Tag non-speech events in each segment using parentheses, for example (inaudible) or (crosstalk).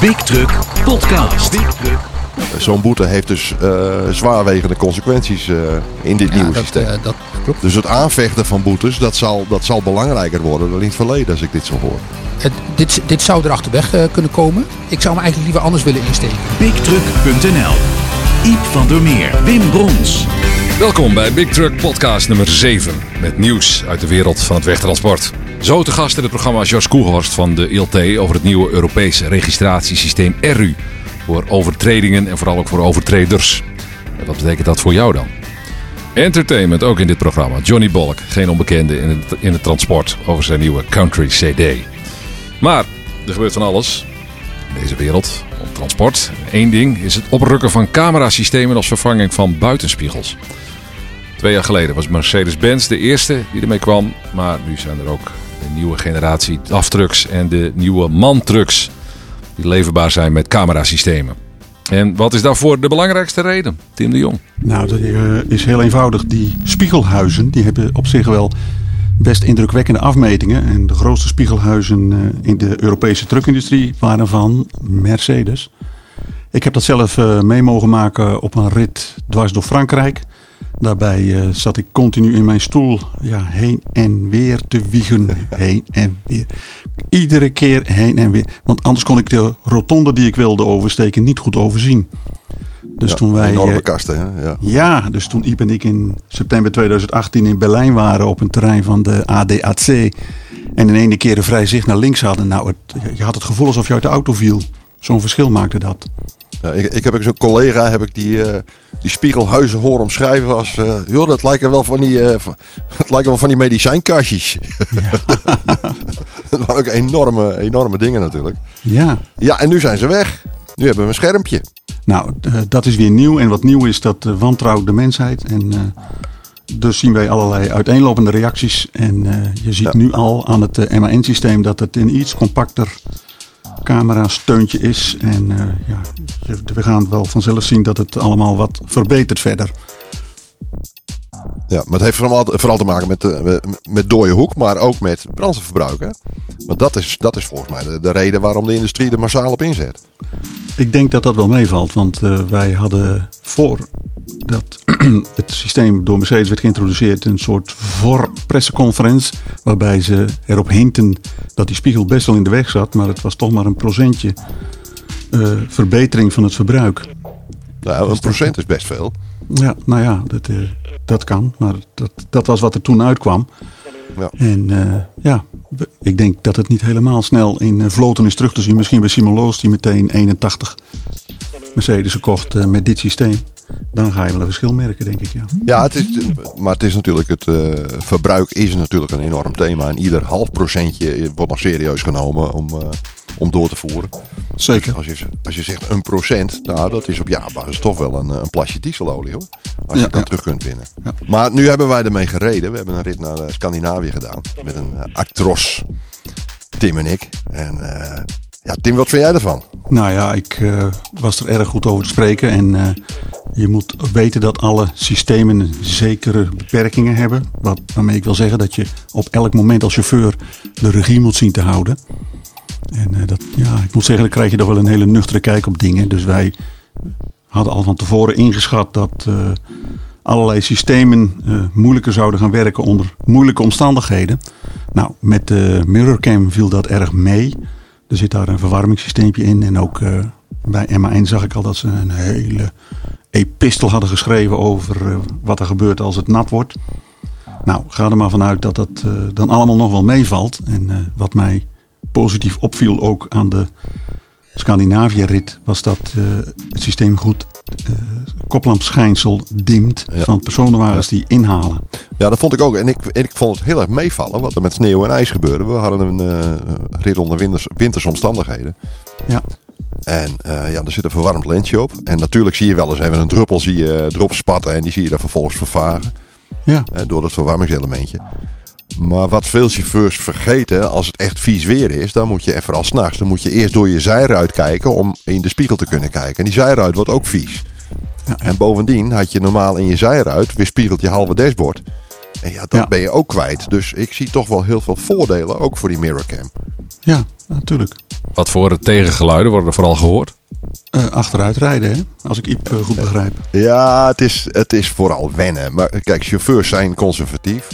Big Truck Podcast. Zo'n boete heeft dus eh, zwaarwegende consequenties eh, in dit nieuwe dat, systeem. eh, dat klopt. Dus het aanvechten van boetes, dat zal, dat zal belangrijker worden dan in het verleden als ik dit zo hoor. Het- dit, dit zou er achterweg kunnen komen. Ik zou hem eigenlijk liever anders willen insteken. BigTruck.nl Iep van der Meer, Wim Brons. Welkom bij Big Truck Podcast nummer 7. Met nieuws uit de wereld van het wegtransport. Zo te gast in het programma Jos Koelhorst van de ILT over het nieuwe Europese registratiesysteem RU. Voor overtredingen en vooral ook voor overtreders. En wat betekent dat voor jou dan? Entertainment ook in dit programma. Johnny Bolk, geen onbekende in het, in het transport, over zijn nieuwe Country CD. Maar er gebeurt van alles in deze wereld om transport. Eén ding is het oprukken van camerasystemen als vervanging van buitenspiegels. Twee jaar geleden was Mercedes-Benz de eerste die ermee kwam. Maar nu zijn er ook de nieuwe generatie DAF-trucks en de nieuwe MAN-trucks. Die leverbaar zijn met camerasystemen. En wat is daarvoor de belangrijkste reden? Tim de Jong. Nou, dat eh, is heel eenvoudig. Die spiegelhuizen die hebben op zich wel best indrukwekkende afmetingen. En de grootste spiegelhuizen eh, in de Europese truckindustrie waren van Mercedes. Ik heb dat zelf eh, mee mogen maken op een rit dwars door Frankrijk. Daarbij eh, zat ik continu in mijn stoel ja, heen en weer te wiegen. (laughs) heen en weer. Iedere keer heen en weer. Want anders kon ik de rotonde die ik wilde oversteken niet goed overzien. Dus Ja, toen wij. enorme eh, kasten, hè? Ja. ja, dus toen Iep en ik in september 2018 in Berlijn waren op een terrein van de ADAC. En in ene keer een vrij zicht naar links hadden. Nou, het, je had het gevoel alsof je uit de auto viel. Zo'n verschil maakte dat. Ja, ik, ik heb ook zo'n collega heb ik die, eh, die spiegelhuizen horen omschrijven als... eh, joh, dat lijken wel van die, eh, van- het lijken wel van die medicijnkastjes. (laughs) dat waren ook enorme, enorme dingen natuurlijk. Ja, Ja, en nu zijn ze weg. Nu hebben we een schermpje. nou, eh, dat is weer nieuw. En wat nieuw is, dat eh, wantrouwt de mensheid. En eh, dus zien wij allerlei uiteenlopende reacties. En eh, je ziet Ja. nu al aan het eh, MAN-systeem dat het een iets compacter camera-steuntje is. En eh, ja, we gaan wel vanzelf zien dat het allemaal wat verbetert verder. Ja, maar het heeft vooral, vooral te maken met, eh, met- dode hoek, maar ook met brandstofverbruik. Hè? Want dat is, dat is volgens mij de, de reden waarom de industrie er massaal op inzet. Ik denk dat dat wel meevalt, want eh, wij hadden voor dat (clears throat) het systeem door Mercedes werd geïntroduceerd een soort voor-presseconferentie. Waarbij ze erop hinten dat die spiegel best wel in de weg zat, maar het was toch maar een procentje eh, verbetering van het verbruik. Nou, een procent is best veel. Ja, nou ja, dat, eh, dat kan, maar dat, dat was wat er toen uitkwam. Ja. En eh, ja, ik denk dat het niet helemaal snel in eh, vloten is terug te zien. Misschien bij Simon Loos die meteen 81 Mercedes gekocht eh, met dit systeem. Dan ga je wel een verschil merken, denk ik. Ja. Ja, het is, maar het is natuurlijk het eh, verbruik is natuurlijk een enorm thema. En ieder half procentje wordt nog serieus genomen om, eh, om door te voeren. Zeker. Als je, als je zegt een procent, nou dat is op jaarbasis toch wel een, een plasje dieselolie hoor. Als je Ja, dan ja. terug kunt winnen. Ja. Maar nu hebben wij ermee gereden. We hebben een rit naar eh, Scandinavië gedaan. Met een Actros. Tim en ik. En ja, Tim, wat vind jij ervan? Nou ja, ik eh, was er erg goed over te spreken. En eh, je moet weten dat alle systemen zekere beperkingen hebben. Wat, waarmee ik wil zeggen dat je op elk moment als chauffeur de regie moet zien te houden. En eh, dat, ja, ik moet zeggen, dan krijg je toch wel een hele nuchtere kijk op dingen. Dus wij hadden al van tevoren ingeschat dat allerlei systemen moeilijker zouden gaan werken onder moeilijke omstandigheden. Nou, met de mirrorcam viel dat erg mee. Er zit daar een verwarmingssysteempje in. En ook eh, bij MAN zag ik al dat ze een hele epistel hadden geschreven over eh, wat er gebeurt als het nat wordt. Nou, ga er maar vanuit dat dat eh, dan allemaal nog wel meevalt. En wat mij positief opviel ook aan de Scandinavië-rit was dat eh, het systeem goed eh koplampschijnsel dimt Ja. van personenwagens die inhalen. Ja, dat vond ik ook. En ik, en ik vond het heel erg meevallen wat er met sneeuw en ijs gebeurde. We hadden een eh, rit onder winters, wintersomstandigheden. Ja, En ja, er zit een verwarmd lensje op. En natuurlijk zie je wel eens even een druppel zie je erop spatten. En die zie je dan vervolgens vervagen. ja, door dat verwarmingselementje. Maar wat veel chauffeurs vergeten, als het echt vies weer is, dan moet je, en vooral s'nachts, dan moet je eerst door je zijruit kijken om in de spiegel te kunnen kijken. En die zijruit wordt ook vies. Ja. En bovendien had je normaal in je zijruit weerspiegelt je halve dashboard. En ja, dat Ja. ben je ook kwijt. Dus ik zie toch wel heel veel voordelen, ook voor die mirrorcam. Ja, natuurlijk. Wat voor tegengeluiden worden er vooral gehoord? Eh, achteruit rijden, hè? als ik Iep eh, goed begrijp. Ja, het is, het is vooral wennen. Maar kijk, chauffeurs zijn conservatief.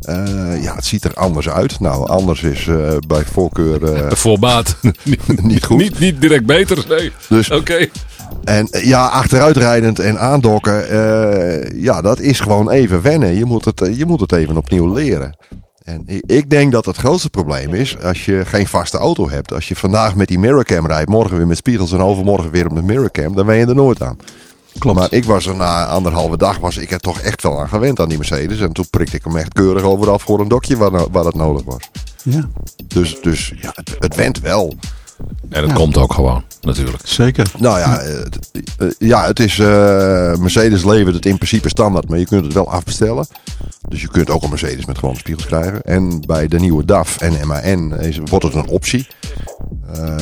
Eh, ja, het ziet er anders uit. Nou, anders is eh, bij voorkeur eh, (laughs) Voorbaat. (laughs) niet, goed. Niet, niet direct beter. Nee. Dus- Oké. En ja, achteruitrijdend en aandokken, ja, dat is gewoon even wennen. Je moet het, je moet het even opnieuw leren. En ik- denk dat het grootste probleem is als je geen vaste auto hebt. Als je vandaag met die mirrorcam rijdt, morgen weer met spiegels en overmorgen weer met mirrorcam, dan ben je er nooit aan. Klopt. Maar ik was er na anderhalve dag, was ik er toch echt wel aan gewend aan die Mercedes. En toen prikte ik hem echt keurig overal voor een dokje waar, waar dat nodig was. Ja, Dus, dus ja, het, het went wel. En dat Ja. komt ook gewoon, natuurlijk. zeker. Nou ja, eh, het, eh, ja, het is. eh, Mercedes levert het in principe standaard, maar je kunt het wel afbestellen. Dus je kunt ook een Mercedes met gewone spiegels krijgen. En bij de nieuwe DAF en MAN is, wordt het een optie. Eh,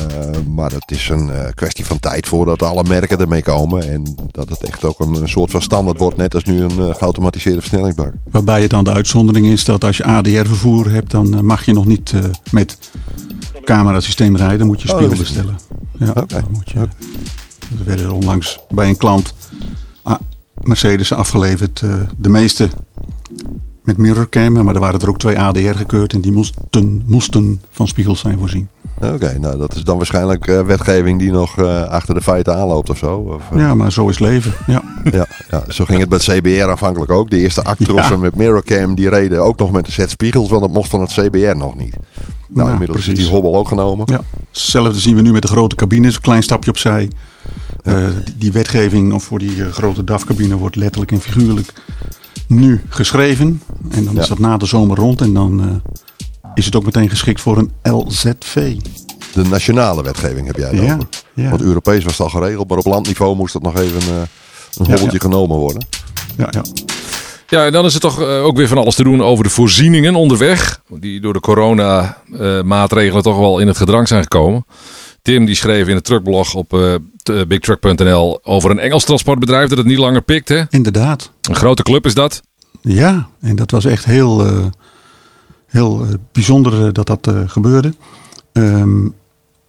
maar het is een eh, kwestie van tijd voordat alle merken ermee komen. En dat het echt ook een, een soort van standaard wordt, net als nu een geautomatiseerde versnellingsbak. Waarbij het dan de uitzondering is dat als je ADR-vervoer hebt, dan mag je nog niet eh, met camerasysteem rijden. Moet je Oh, spiegel bestellen. Ja, moet je. Er werden onlangs bij een klant ah, Mercedes afgeleverd. eh, de meeste met mirrorcam, maar er waren er ook twee ADR gekeurd en die moesten, moesten van spiegels zijn voorzien. Oké, nou dat is dan waarschijnlijk eh, wetgeving die nog eh, achter de feiten aanloopt of zo. Of, Ja, maar zo is leven. Ja. Ja, ja, zo ging het met CBR aanvankelijk ook. De eerste Actrossen Ja. met mirrorcam, die reden ook nog met de set spiegels, want dat mocht van het CBR nog niet. Nou, inmiddels precies. is die hobbel ook genomen. Ja, hetzelfde zien we nu met de grote cabines. Een klein stapje opzij. Eh, die, die wetgeving voor die eh, grote DAF-cabine wordt letterlijk en figuurlijk nu geschreven. En dan is dat na de zomer rond. En dan eh, is het ook meteen geschikt voor een LZV. De nationale wetgeving heb jij het Ja, ja. Want Europees was het al geregeld, maar op landniveau moest dat nog even een hobbeltje genomen worden. Ja, ja. Ja, en dan is er toch eh, ook weer van alles te doen over de voorzieningen onderweg. Die door de corona-maatregelen toch wel in het gedrang zijn gekomen. Tim die schreef in het truckblog op eh, t- bigtruck.nl over een Engels transportbedrijf dat het niet langer pikt. Hè? Inderdaad. Een grote club is dat. Ja, en dat was echt heel, eh, heel eh, bijzonder eh, dat dat eh, gebeurde. Ehm,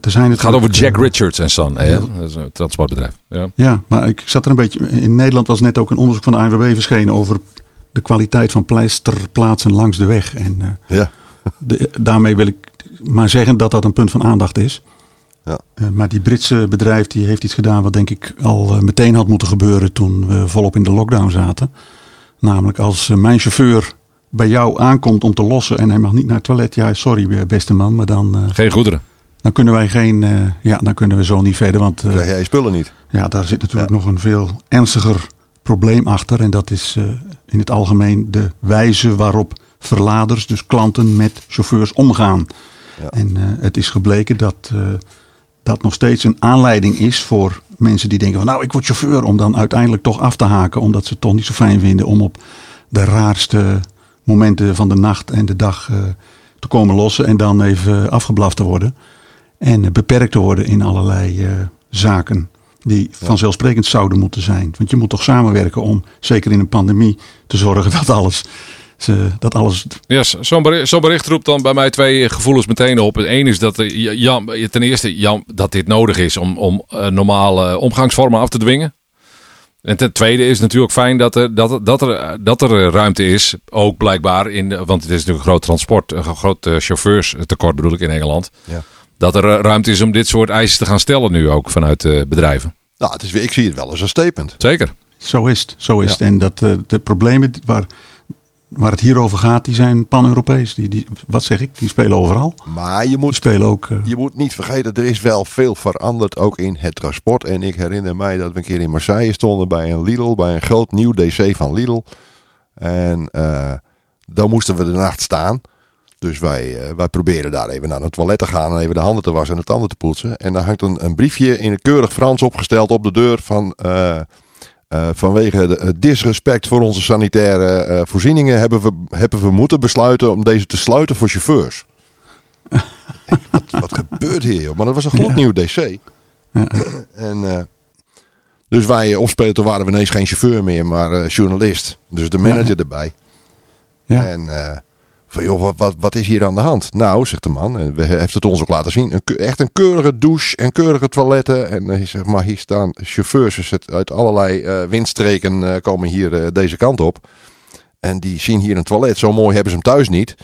er zijn Het gaat over Jack eh, Richards en Son. Hè? Dat is een transportbedrijf. Ja. Ja, maar ik zat er een beetje. In Nederland was net ook een onderzoek van de ANWB verschenen over de kwaliteit van pleisterplaatsen langs de weg. En eh, Ja, de- daarmee wil ik maar zeggen dat dat een punt van aandacht is. Ja. Eh, maar die Britse bedrijf die heeft iets gedaan wat denk ik al eh, meteen had moeten gebeuren toen we volop in de lockdown zaten. Namelijk als mijn chauffeur bij jou aankomt om te lossen en hij mag niet naar het toilet. Ja, sorry beste man, maar dan, eh, Geen goederen. dan kunnen wij geen, eh, ja, dan kunnen we zo niet verder. Want krijg jij je spullen niet. ja, daar zit natuurlijk nog een veel ernstiger probleem achter. En dat is eh, in het algemeen de wijze waarop verladers, dus klanten, met chauffeurs omgaan. Ja. En eh, het is gebleken dat eh, dat nog steeds een aanleiding is voor mensen die denken van nou ik word chauffeur om dan uiteindelijk toch af te haken. Omdat ze het toch niet zo fijn vinden om op de raarste momenten van de nacht en de dag te komen lossen. En dan even afgeblaft te worden. En beperkt te worden in allerlei zaken die vanzelfsprekend zouden moeten zijn. Want je moet toch samenwerken om, zeker in een pandemie, te zorgen (laughs) dat alles, ze, dat alles Ja, zo'n bericht, bericht roept dan bij mij twee gevoelens meteen op. Het één is dat er, ja, ja, ten eerste ja, dat dit nodig is om, om eh, normale omgangsvormen af te dwingen. En ten tweede is het natuurlijk fijn dat er, dat, er- dat er, dat er eh, ruimte is, ook blijkbaar, in, want het is natuurlijk een groot transport, een groot eh, chauffeurstekort bedoel ik in Engeland. Ja. Dat er eh, ruimte is om dit soort eisen te gaan stellen nu ook vanuit eh, bedrijven. Nou, het is, weer- ik zie het wel als een statement. Zeker. Zo is het. Zo is het. En dat, eh, de problemen waar, waar het hier over gaat, die zijn pan-Europees. Die, die, wat zeg ik? Die spelen overal. Maar je Die moet spelen ook. eh, Je moet niet vergeten, er is wel veel veranderd ook in het transport. En ik herinner mij dat we een keer in Marseille stonden bij een Lidl, bij een groot nieuw DC van Lidl. En eh dan moesten we de nacht staan. Dus wij, eh, wij proberen daar even naar het toilet te gaan en even de handen te wassen en de tanden te poetsen. En dan hangt een, een briefje in keurig Frans opgesteld op de deur van... eh, eh, vanwege de, het disrespect voor onze sanitaire voorzieningen hebben we, hebben we moeten besluiten om deze te sluiten voor chauffeurs. (laughs) wat, wat gebeurt hier, joh? Maar dat was een gloednieuw DC. Ja. En, dus wij opspelen, toen waren we ineens geen chauffeur meer, maar journalist. Dus de manager erbij. Ja. En van joh, wat, wat, wat is hier aan de hand? Nou, zegt de man, en we heeft het ons ook laten zien. Een, echt een keurige douche en keurige toiletten. En eh, zeg maar, hier staan chauffeurs dus uit allerlei eh, windstreken eh, komen hier deze kant op. En die zien hier een toilet. Zo mooi hebben ze hem thuis niet.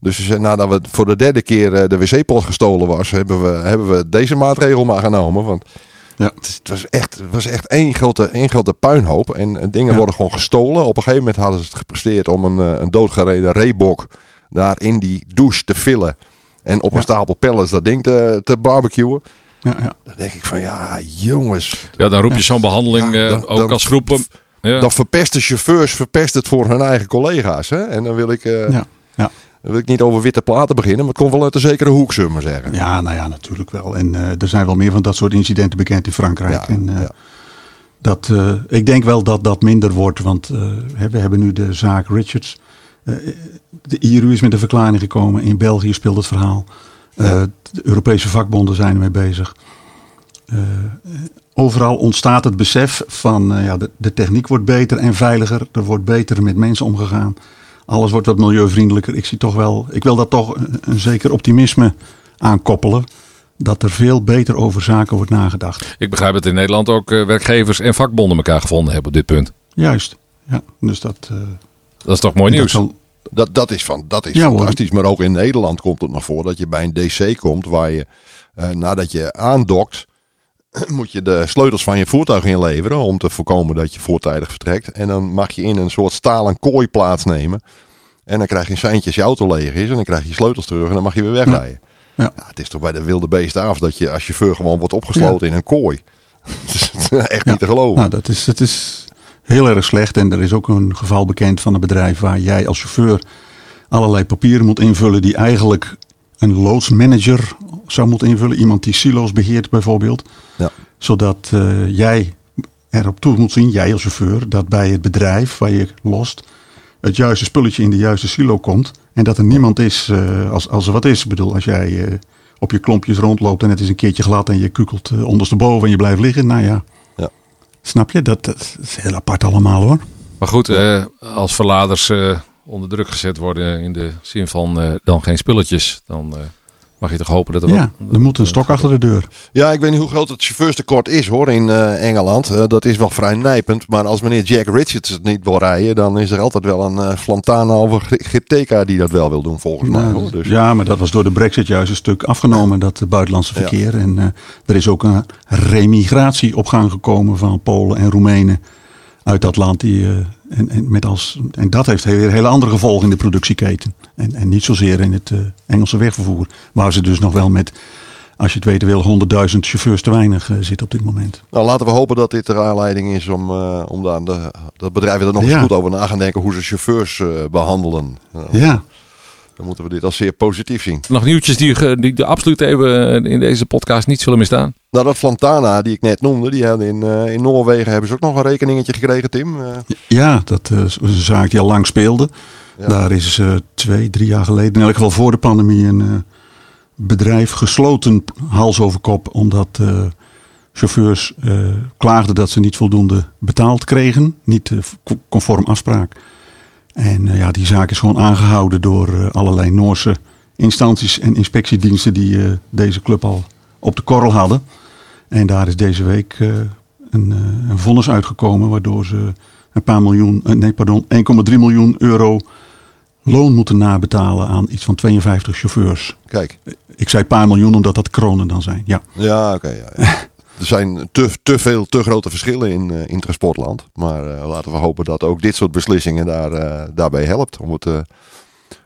Dus ze zei, nadat we voor de derde keer de wc-pot gestolen was, hebben we, hebben we deze maatregel maar genomen. Want Ja. het, was echt, het was echt één grote, één grote puinhoop. En, dingen Ja. worden gewoon gestolen. Op een gegeven moment hadden ze het gepresteerd om een, een doodgereden reebok daar in die douche te vullen. En op een stapel pellets dat ding te, te barbecuen. Ja, ja. Dan denk ik van ja, jongens. Ja, dan roep je zo'n behandeling Ja, eh, dan- ook dan- als groep. om- Ja. Dan verpest de chauffeurs verpest het voor hun eigen collega's. Hè? En dan wil ik, eh, Ja, ja. dan wil ik niet over witte platen beginnen. Maar het komt wel uit een zekere hoek, zullen we maar zeggen. ja, nou ja, natuurlijk wel. En eh, er zijn wel meer van dat soort incidenten bekend in Frankrijk. Ja, en, eh, ja. dat, eh, ik denk wel dat dat minder wordt, want eh, hè, we hebben nu de zaak Richards. Eh, de IRU is met een verklaring gekomen. In België speelt het verhaal. Eh, de Europese vakbonden zijn ermee bezig. Eh, overal ontstaat het besef van ja, de, de techniek wordt beter en veiliger. Er wordt beter met mensen omgegaan. Alles wordt wat milieuvriendelijker. Ik zie toch wel, ik wil daar toch een, een zeker optimisme aan koppelen. Dat er veel beter over zaken wordt nagedacht. Ik begrijp dat in Nederland ook werkgevers en vakbonden elkaar gevonden hebben op dit punt. Juist. Ja, dus dat, Dat is toch mooi dat nieuws? zal- Dat, dat is, van, dat is Ja, hoor. fantastisch. Maar ook in Nederland komt het nog voor dat je bij een DC komt waar je eh, nadat je aandokt, (clears throat) moet je de sleutels van je voertuig inleveren om te voorkomen dat je voortijdig vertrekt. En dan mag je in een soort stalen kooi plaatsnemen. En dan krijg je een seintje als je auto leeg is en dan krijg je je sleutels terug en dan mag je weer wegrijden. Ja. Ja, het is toch bij de wilde beesten af dat je als chauffeur gewoon wordt opgesloten in een kooi. (laughs) Het is echt niet te geloven. Nou, dat is, dat is heel erg slecht. En er is ook een geval bekend van een bedrijf waar jij als chauffeur allerlei papieren moet invullen die eigenlijk een loodsmanager zou moeten invullen. Iemand die silo's beheert bijvoorbeeld. Ja. Zodat eh, jij erop toe moet zien, jij als chauffeur, dat bij het bedrijf waar je lost het juiste spulletje in de juiste silo komt. En dat er niemand is eh, als, als er wat is. Ik bedoel, als jij eh, op je klompjes rondloopt en het is een keertje glad en je kukelt ondersteboven en je blijft liggen. Nou Ja. Snap je? Dat, dat is heel apart allemaal hoor. Maar goed, eh, als verladers eh, onder druk gezet worden in de zin van eh, dan geen spulletjes, dan mag je toch hopen dat er Ja, wat- er moet een stok achter de deur. Ja, ik weet niet hoe groot het chauffeurstekort is hoor in eh, Engeland. Eh, dat is wel vrij nijpend. Maar als meneer Jack Richards het niet wil rijden, dan is er altijd wel een uh, Flantana of een die dat wel wil doen volgens mij. Hoor. Dus, Ja, maar dat was door de brexit juist een stuk afgenomen, dat buitenlandse Ja. verkeer. En eh, er is ook een remigratie op gang gekomen van Polen en Roemenen uit dat land. Die, eh, en, en, met als, en dat heeft weer hele andere gevolgen in de productieketen. En, en niet zozeer in het eh, Engelse wegvervoer. Waar ze dus nog wel met, als je het weten wil, 100.000 chauffeurs te weinig eh, zitten op dit moment. Nou, laten we hopen dat dit de aanleiding is om, eh, om daar de, dat bedrijven er nog eens goed over na gaan denken hoe ze chauffeurs eh, behandelen. Ja, Dan moeten we dit als zeer positief zien. Nog nieuwtjes die, die de absoluut even in deze podcast niet zullen misstaan. Nou, dat Flantana die ik net noemde, die hadden in, eh, in Noorwegen hebben ze ook nog een rekeningetje gekregen, Tim. Eh, Ja, dat eh, is een zaak die al lang speelde. Daar is eh, twee, drie jaar geleden, in elk geval voor de pandemie, een eh, bedrijf gesloten hals over kop. Omdat eh, chauffeurs klaagden dat ze niet voldoende betaald kregen. Niet conform afspraak. En ja, die zaak is gewoon aangehouden door allerlei Noorse instanties en inspectiediensten die deze club al op de korrel hadden. En daar is deze week een, een vonnis uitgekomen waardoor ze een paar miljoen, nee pardon, 1,3 miljoen euro loon moeten nabetalen aan iets van 52 chauffeurs. kijk, Ik zei paar miljoen omdat dat kronen dan zijn. Ja, ja, oké. ja, ja. (laughs) er zijn te, te veel, te grote verschillen in, eh, in transportland. Maar eh, laten we hopen dat ook dit soort beslissingen daar, eh, daarbij helpt. Om het een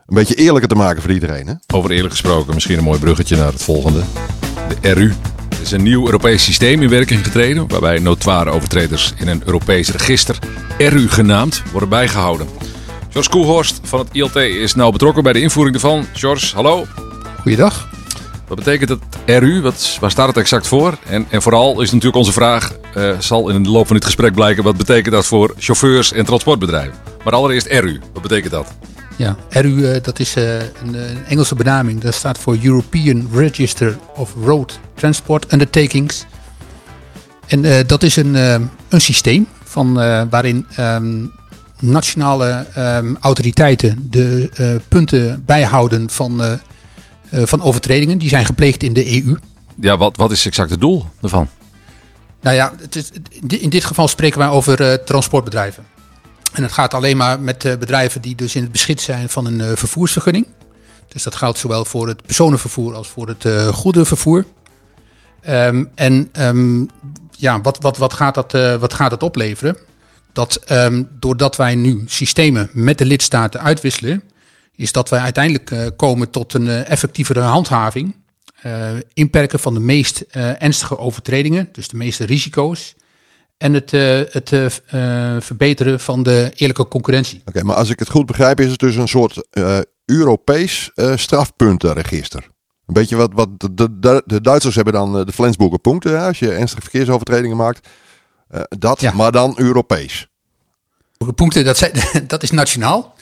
beetje eerlijker te maken voor iedereen. Hè? Over eerlijk gesproken, misschien een mooi bruggetje naar het volgende. De RU is een nieuw Europees systeem in werking getreden, waarbij notoire overtreders in een Europees register, RU genaamd, worden bijgehouden. George Koelhorst van het ILT is nauw betrokken bij de invoering ervan. George, hallo. Goeiedag. Wat betekent het RU? Wat, waar staat het exact voor? En, en vooral is natuurlijk onze vraag, eh, zal in de loop van dit gesprek blijken, wat betekent dat voor chauffeurs en transportbedrijven? Maar allereerst RU, wat betekent dat? Ja, RU, eh, dat is eh, een, een Engelse benaming. Dat staat voor European Register of Road Transport Undertakings. En dat is een, een systeem van, waarin ehm, nationale ehm, autoriteiten de eh, punten bijhouden van, eh, eh, van overtredingen die zijn gepleegd in de EU. Ja, wat, wat is exact het doel ervan? Nou ja, het is, in dit geval spreken wij over uh, transportbedrijven. En het gaat alleen maar met bedrijven die dus in het beschik zijn van een vervoersvergunning. Dus dat geldt zowel voor het personenvervoer als voor het goederenvervoer. Um, en um, ja, wat, wat, wat, gaat dat, wat gaat dat opleveren? Dat um, doordat wij nu systemen met de lidstaten uitwisselen, is dat wij uiteindelijk komen tot een effectievere handhaving uh, inperken van de meest ernstige overtredingen, dus de meeste risico's. En het, het verbeteren van de eerlijke concurrentie. Oké, maar als ik het goed begrijp, is het dus een soort Europees strafpuntenregister. Een beetje wat, wat de, de, de Duitsers hebben dan de Flensburger punten, als je ernstige verkeersovertredingen maakt. Dat, ja. maar dan Europees. Punten, dat, zijn, (laughs) dat is nationaal.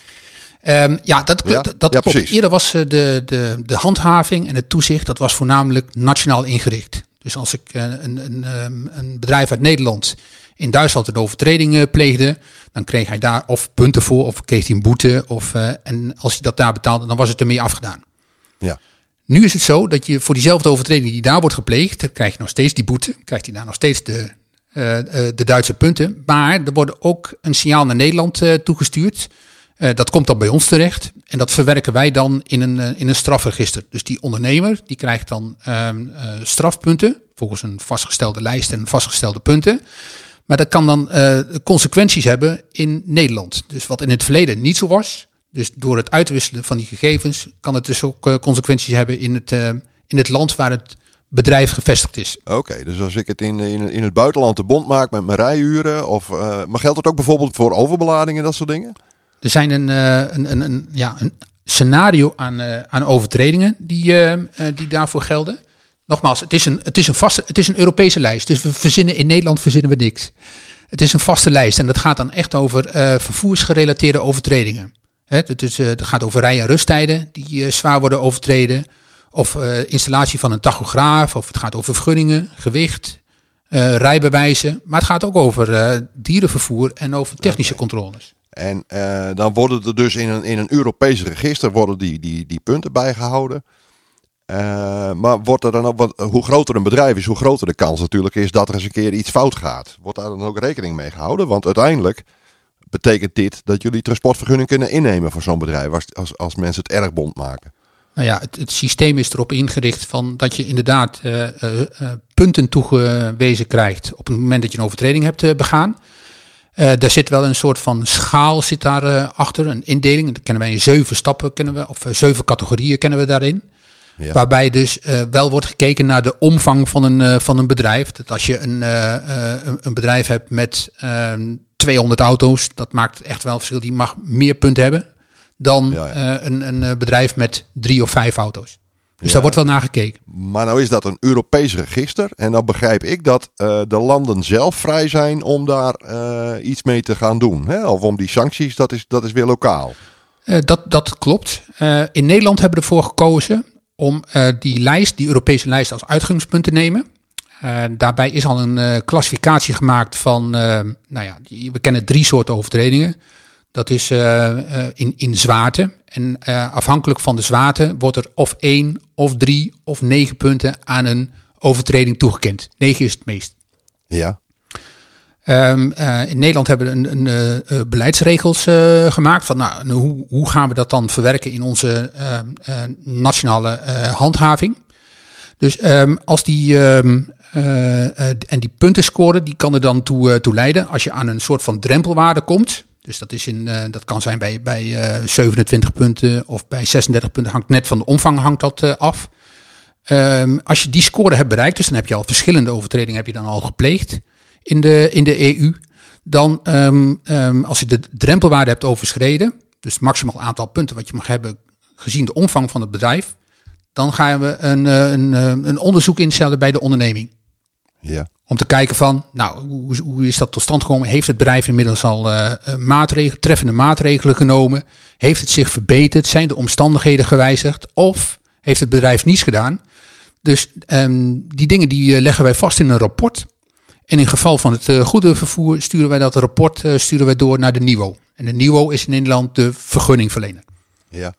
Um, ja, dat, ja, dat, dat ja, klopt. Precies. Eerder was de, de, de handhaving en het toezicht, dat was voornamelijk nationaal ingericht. Dus als ik een, een, een bedrijf uit Nederland in Duitsland een overtreding pleegde, dan kreeg hij daar of punten voor, of kreeg hij een boete. Of, uh, en als hij dat daar betaalde, dan was het ermee afgedaan. Ja. Nu is het zo dat je voor diezelfde overtreding die daar wordt gepleegd, dan krijg je nog steeds die boete, krijgt hij daar nog steeds de, de Duitse punten. Maar er wordt ook een signaal naar Nederland uh, toegestuurd. Uh, dat komt dan bij ons terecht en dat verwerken wij dan in een, uh, in een strafregister. Dus die ondernemer die krijgt dan uh, strafpunten volgens een vastgestelde lijst en vastgestelde punten. Maar dat kan dan consequenties hebben in Nederland. Dus wat in het verleden niet zo was. Dus door het uitwisselen van die gegevens kan het dus ook consequenties hebben in het, in het land waar het bedrijf gevestigd is. Oké, okay, dus als ik het in, in, in het buitenland de bond maak met mijn rijuren, of, maar geldt het ook bijvoorbeeld voor overbeladingen, dat soort dingen? Er zijn een, een, een, een, ja, een scenario aan, aan overtredingen die, die daarvoor gelden. Nogmaals, het is, een, het, is een vaste, het is een Europese lijst. Dus we verzinnen in Nederland verzinnen we niks. Het is een vaste lijst en dat gaat dan echt over vervoersgerelateerde overtredingen. Het, is, het gaat over rij- en rusttijden die zwaar worden overtreden. Of installatie van een tachograaf. Of het gaat over vergunningen, gewicht, rijbewijzen. Maar het gaat ook over dierenvervoer en over technische okay. controles. En uh, dan worden er dus in een, in een Europees register worden die, die, die punten bijgehouden. Uh, maar wordt er dan ook wat, hoe groter een bedrijf is, hoe groter de kans natuurlijk is dat er eens een keer iets fout gaat. Wordt daar dan ook rekening mee gehouden? Want uiteindelijk betekent dit dat jullie transportvergunning kunnen innemen voor zo'n bedrijf als, als, als mensen het erg bond maken. Nou ja, het, het systeem is erop ingericht van dat je inderdaad uh, uh, punten toegewezen krijgt op het moment dat je een overtreding hebt begaan. Daar zit wel een soort van schaal zit daar achter, een indeling. Dat kennen wij in zeven stappen, kennen we, of zeven categorieën kennen we daarin. Ja. Waarbij dus wel wordt gekeken naar de omvang van een, van een bedrijf. Dat als je een, een bedrijf hebt met 200 ehm, auto's, dat maakt echt wel verschil. Die mag meer punten hebben dan ja, ja. een, een bedrijf met drie of vijf auto's. Dus ja. daar wordt wel naar gekeken. Maar nou is dat een Europees register. En dan begrijp ik dat uh, de landen zelf vrij zijn om daar uh, iets mee te gaan doen. Hè? Of om die sancties, dat is, dat is weer lokaal. Uh, dat, dat klopt. in Nederland hebben we ervoor gekozen om die lijst, die Europese lijst, als uitgangspunt te nemen. daarbij is al een klassificatie gemaakt van, nou ja, we kennen drie soorten overtredingen. Dat is in, in zwaarte. En uh, afhankelijk van de zwaarte wordt er of één of drie of negen punten aan een overtreding toegekend. Negen is het meest. Ja. Um, uh, in Nederland hebben we een, een uh, beleidsregels gemaakt van nou, hoe, hoe gaan we dat dan verwerken in onze nationale handhaving. Dus um, als die um, en die puntenscore die kan er dan toe, toe leiden als je aan een soort van drempelwaarde komt. Dus dat, is in, uh, dat kan zijn bij, bij uh, eh, 27 punten of bij 36 punten. Hangt net van de omvang hangt dat uh, af. Um, als je die score hebt bereikt, dus dan heb je al verschillende overtredingen heb je dan al gepleegd in de, in de EU. Dan um, um, als je de drempelwaarde hebt overschreden, dus maximaal aantal punten wat je mag hebben gezien de omvang van het bedrijf, dan gaan we een, een, een onderzoek instellen bij de onderneming. Ja. Om te kijken van, nou, hoe, hoe is dat tot stand gekomen? Heeft het bedrijf inmiddels al uh, maatregelen, treffende maatregelen genomen? Heeft het zich verbeterd? Zijn de omstandigheden gewijzigd? Of heeft het bedrijf niets gedaan? Dus um, die dingen die leggen wij vast in een rapport. En in geval van het uh, goede vervoer sturen wij dat rapport uh, sturen wij door naar de NIVO. En de NIWO is in Nederland de vergunningverlener. Ja.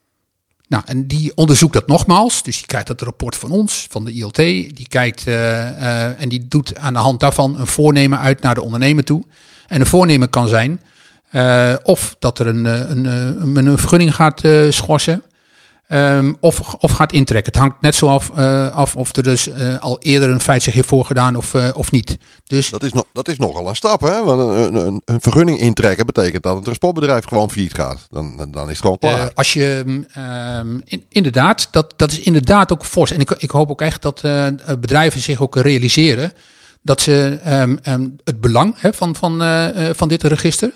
Nou, en die onderzoekt dat nogmaals. Dus die krijgt dat rapport van ons, van de ILT. Die kijkt eh, eh, en die doet aan de hand daarvan een voornemen uit naar de ondernemer toe. En een voornemen kan zijn eh, of dat er een, een, een, een vergunning gaat schorsen. Ehm, of, of gaat intrekken. Het hangt net zo af, eh, af of er dus eh, al eerder een feit zich heeft voorgedaan of, eh, of niet. Dus Dat is, nog, dat is nogal een stap, hè? Want een, een, een- vergunning intrekken betekent dat het transportbedrijf gewoon failliet gaat. Dan, dan- is het gewoon klaar. Als je, ehm, in- inderdaad, dat, dat is inderdaad ook fors. En ik, ik hoop ook echt dat bedrijven zich ook realiseren dat ze ehm, het belang hè, van, van, van dit register.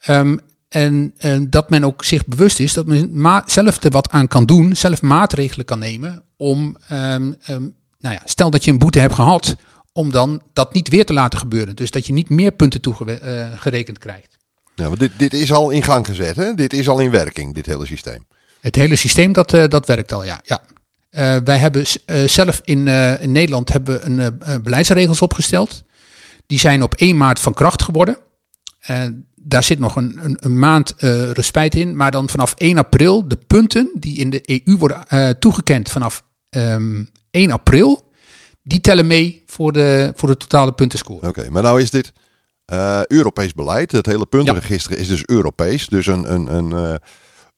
ehm, en, en dat men ook zich bewust is dat men zelf er wat aan kan doen, zelf maatregelen kan nemen om, ehm, ehm, nou ja, stel dat je een boete hebt gehad, om dan dat niet weer te laten gebeuren. Dus dat je niet meer punten toegerekend krijgt. Ja, want dit, dit is al in gang gezet, hè? Dit is al in werking, dit hele systeem. Het hele systeem dat, eh, dat werkt al, ja. ja. Eh, wij hebben eh, zelf in, eh, in Nederland hebben we een, eh, eh, beleidsregels opgesteld. Die zijn op 1 maart van kracht geworden. Eh, daar zit nog een, een, een maand eh respijt in. Maar dan vanaf 1 april de punten die in de EU worden eh, toegekend vanaf ehm, 1 april. Die tellen mee voor de, voor de totale puntenscore. Oké, maar nou is dit eh, Europees beleid. Het hele puntenregister is dus Europees. Dus een, een, een,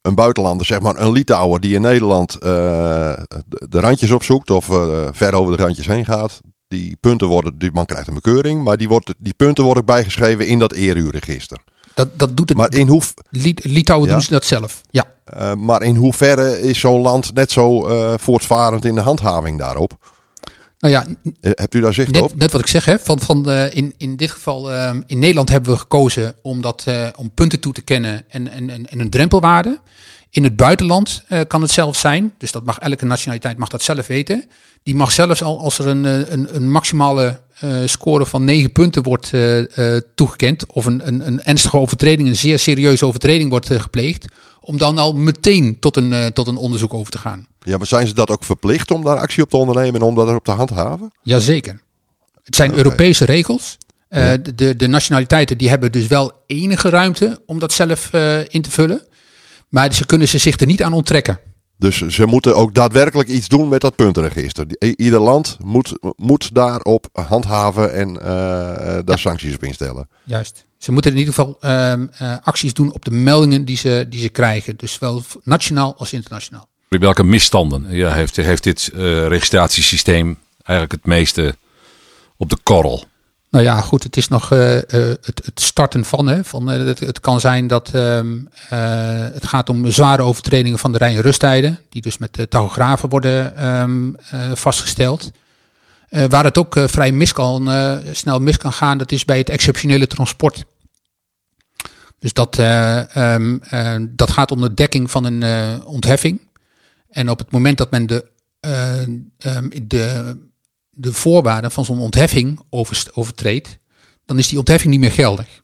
een buitenlander, zeg maar een Litouwer die in Nederland de, de randjes opzoekt of ver over de randjes heen gaat. Die punten worden, die man krijgt een bekeuring, maar die, wordt, die punten worden bijgeschreven in dat ERU-register. Dat, dat doet het. Maar in, hoe, Lit- Litouwen Ja? doen ze dat zelf. Ja. eh, maar in hoeverre is zo'n land net zo eh, voortvarend in de handhaving daarop? Nou ja, Eh, hebt u daar zicht op? Net, wat ik zeg, hè, van, van, in, in dit geval, in Nederland hebben we gekozen om, dat, om punten toe te kennen en, en, en, en een drempelwaarde. In het buitenland kan het zelfs zijn, dus dat mag elke nationaliteit mag dat zelf weten. Die mag zelfs al als er een, een, een maximale score van 9 punten wordt eh, eh, toegekend, of een, een, een ernstige overtreding, een zeer serieuze overtreding wordt eh, gepleegd, om dan al meteen tot een, eh, tot een onderzoek over te gaan. Ja, maar zijn ze dat ook verplicht om daar actie op te ondernemen en om dat op te handhaven? Jazeker. Het zijn Europese regels. Eh, de, de, nationaliteiten die hebben dus wel enige ruimte om dat zelf eh, in te vullen. Maar ze kunnen ze zich er niet aan onttrekken. Dus ze moeten ook daadwerkelijk iets doen met dat puntenregister. Ieder land moet, moet daarop handhaven en eh, daar sancties op instellen. Juist. Ze moeten in ieder geval ehm, eh, acties doen op de meldingen die ze, die ze krijgen. Dus zowel nationaal als internationaal. Welke misstanden ja, heeft, heeft dit eh, registratiesysteem eigenlijk het meeste op de korrel? Nou ja, goed, het is nog eh, eh, het, het starten van. Hè, van eh, het, kan zijn dat ehm, eh, het gaat om zware overtredingen van de rij- en rusttijden, die dus met de tachografen worden ehm, eh, vastgesteld. Waar het ook vrij mis kan, snel mis kan gaan, dat is bij het exceptionele transport. Dus dat, eh, dat gaat om de dekking van een ontheffing. En op het moment dat men de, de de voorwaarden van zo'n ontheffing overtreedt, dan is die ontheffing niet meer geldig.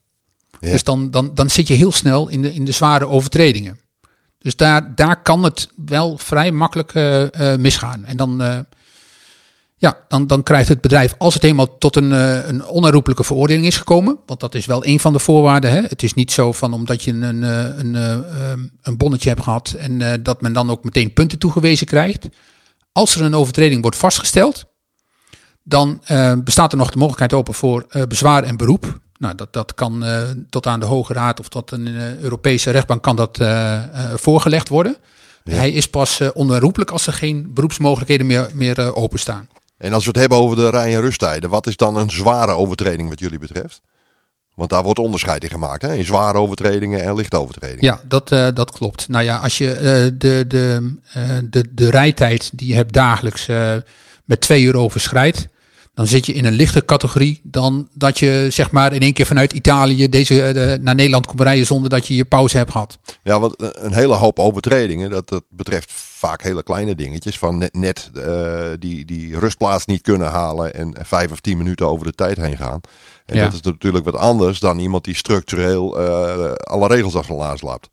Ja. Dus dan, dan, dan zit je heel snel in de, in de zware overtredingen. Dus daar, daar kan het wel vrij makkelijk eh, eh, misgaan. En dan, eh, ja, dan, dan krijgt het bedrijf, als het eenmaal tot een, een onherroepelijke veroordeling is gekomen, want dat is wel een van de voorwaarden. Hè? Het is niet zo van omdat je een, een, eh, ehm, een bonnetje hebt gehad en dat men dan ook meteen punten toegewezen krijgt. Als er een overtreding wordt vastgesteld, dan eh, bestaat er nog de mogelijkheid open voor eh, bezwaar en beroep. Nou, dat, dat kan eh, tot aan de Hoge Raad of tot een Europese rechtbank kan dat voorgelegd worden. Hij is pas onherroepelijk als er geen beroepsmogelijkheden meer, meer openstaan. En als we het hebben over de rij- en rusttijden, wat is dan een zware overtreding wat jullie betreft? Want daar wordt onderscheid in gemaakt, hè? in zware overtredingen en lichte overtredingen. Ja, dat, dat klopt. Nou ja, als je de, de, de, de rijtijd die je hebt dagelijks met twee uur overschrijdt, dan zit je in een lichte categorie dan dat je zeg maar in één keer vanuit Italië deze, eh, naar Nederland komt rijden zonder dat je je pauze hebt gehad. Ja, want eh, een hele hoop overtredingen, dat, dat betreft vaak hele kleine dingetjes. Van net, net eh, die, die rustplaats niet kunnen halen en vijf of tien minuten over de tijd heen gaan. En Ja. dat is natuurlijk wat anders dan iemand die structureel alle regels af zijn laars lapt.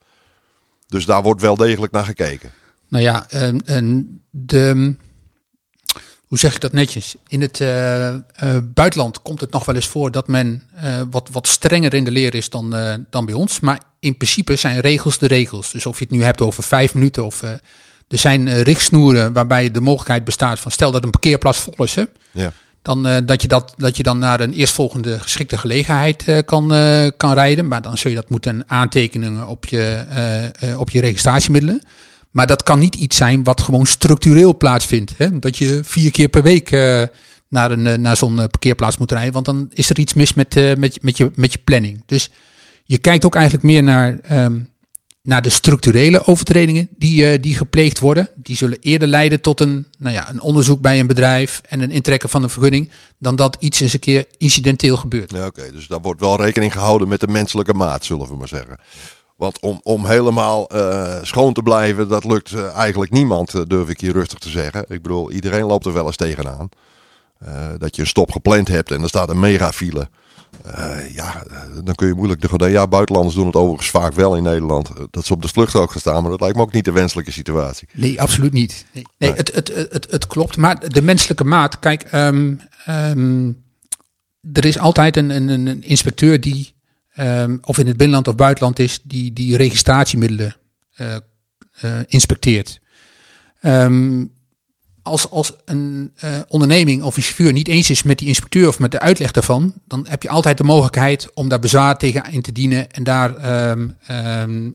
Dus daar wordt wel degelijk naar gekeken. Nou ja, en, en de, hoe zeg ik dat netjes? In het eh, eh, buitenland komt het nog wel eens voor dat men eh, wat, wat strenger in de leer is dan, dan bij ons. Maar in principe zijn regels de regels. Dus of je het nu hebt over vijf minuten of er zijn richtsnoeren waarbij de mogelijkheid bestaat van stel dat een parkeerplaats vol is. Hè, Ja. dan dat, je dat, dat je dan naar een eerstvolgende geschikte gelegenheid kan, kan rijden. Maar dan zul je dat moeten aantekenen op je, op je registratiemiddelen. Maar dat kan niet iets zijn wat gewoon structureel plaatsvindt. Hè? Dat je vier keer per week eh, naar, een, eh, naar zo'n eh, parkeerplaats moet rijden. Want dan is er iets mis met, eh, met, met, je, met je planning. Dus je kijkt ook eigenlijk meer naar, ehm, naar de structurele overtredingen die, die gepleegd worden. Die zullen eerder leiden tot een, nou ja, een onderzoek bij een bedrijf en een intrekken van een vergunning. Dan dat iets eens een keer incidenteel gebeurt. Ja, Oké, dus daar wordt wel rekening gehouden met de menselijke maat, zullen we maar zeggen. Want om, om helemaal eh, schoon te blijven, dat lukt eh, eigenlijk niemand, eh, durf ik hier rustig te zeggen. Ik bedoel, iedereen loopt er wel eens tegenaan. Dat je een stop gepland hebt en er staat een megafile. Eh ja, dan kun je moeilijk de gordijn. Ja, buitenlanders doen het overigens vaak wel in Nederland. Dat ze op de vlucht ook gaan staan, maar dat lijkt me ook niet de wenselijke situatie. Nee, absoluut niet. Nee, nee, Nee. Het, het, het, het, klopt. Maar de menselijke maat, kijk, ehm, ehm, er is altijd een, een een inspecteur die, ehm, of in het binnenland of buitenland is, die, die registratiemiddelen eh, eh, inspecteert. Ehm, als, als een eh, onderneming of een chauffeur niet eens is met die inspecteur of met de uitleg daarvan, dan heb je altijd de mogelijkheid om daar bezwaar tegen in te dienen en daar ehm,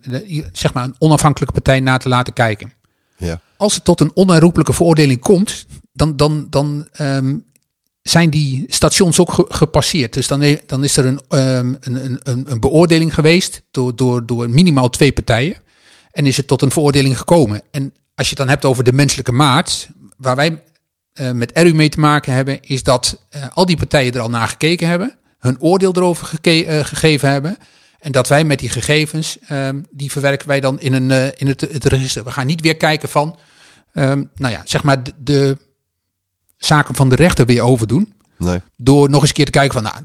de- zeg maar een onafhankelijke partij naar te laten kijken Ja, als het tot een onherroepelijke veroordeling komt, dan, dan, dan zijn die stations ook ge- gepasseerd. Dus dan, dan is er een, ehm, een, een- een, een beoordeling geweest door, door, door minimaal twee partijen. En is het tot een veroordeling gekomen. En als je het dan hebt over de menselijke maat, waar wij eh, met RU mee te maken hebben, is dat eh, al die partijen er al naar gekeken hebben, hun oordeel erover eh, gegeven hebben. En dat wij met die gegevens, ehm, die verwerken wij dan in, een, in het, register. We gaan niet weer kijken van, ehm, nou ja, zeg maar de zaken van de rechter weer overdoen. nee. Door nog eens een keer te kijken van, nou,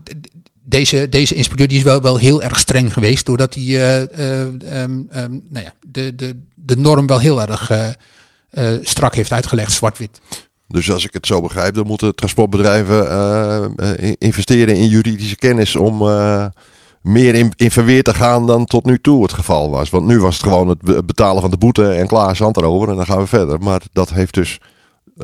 deze, deze inspecteur die is wel, wel heel erg streng geweest. Doordat hij eh, eh, ehm, ehm, nou ja, de, de, de norm wel heel erg eh, strak heeft uitgelegd, zwart-wit. Dus als ik het zo begrijp, dan moeten transportbedrijven investeren in juridische kennis om meer in, in verweer te gaan dan tot nu toe het geval was. Want nu was het gewoon het be- betalen van de boete en klaar, zand erover en dan gaan we verder. Maar dat heeft dus,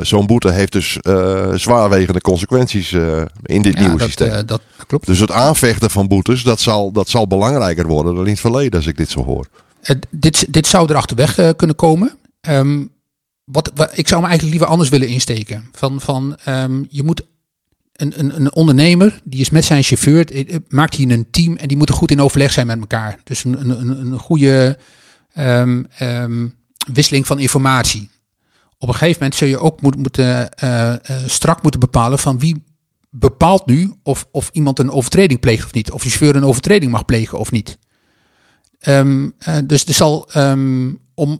zo'n boete heeft dus eh, zwaarwegende consequenties eh, in dit Ja, nieuwe dat, systeem. eh, dat klopt. dus het aanvechten van boetes, dat zal, dat zal belangrijker worden dan in het verleden als ik dit zo hoor. Dit, dit zou er achterweg kunnen komen. Ehm, wat, wa- ik zou me eigenlijk liever anders willen insteken. Van, van ehm, je moet een, een, een ondernemer, die is met zijn chauffeur, maakt hier een team en die moeten goed in overleg zijn met elkaar. Dus een, een, een, goede ehm, wisseling van informatie. Op een gegeven moment zul je ook moet, moeten, eh, eh, strak moeten bepalen van wie bepaalt nu of, of iemand een overtreding pleegt of niet. Of je chauffeur een overtreding mag plegen of niet. Ehm, eh, dus er zal ehm, om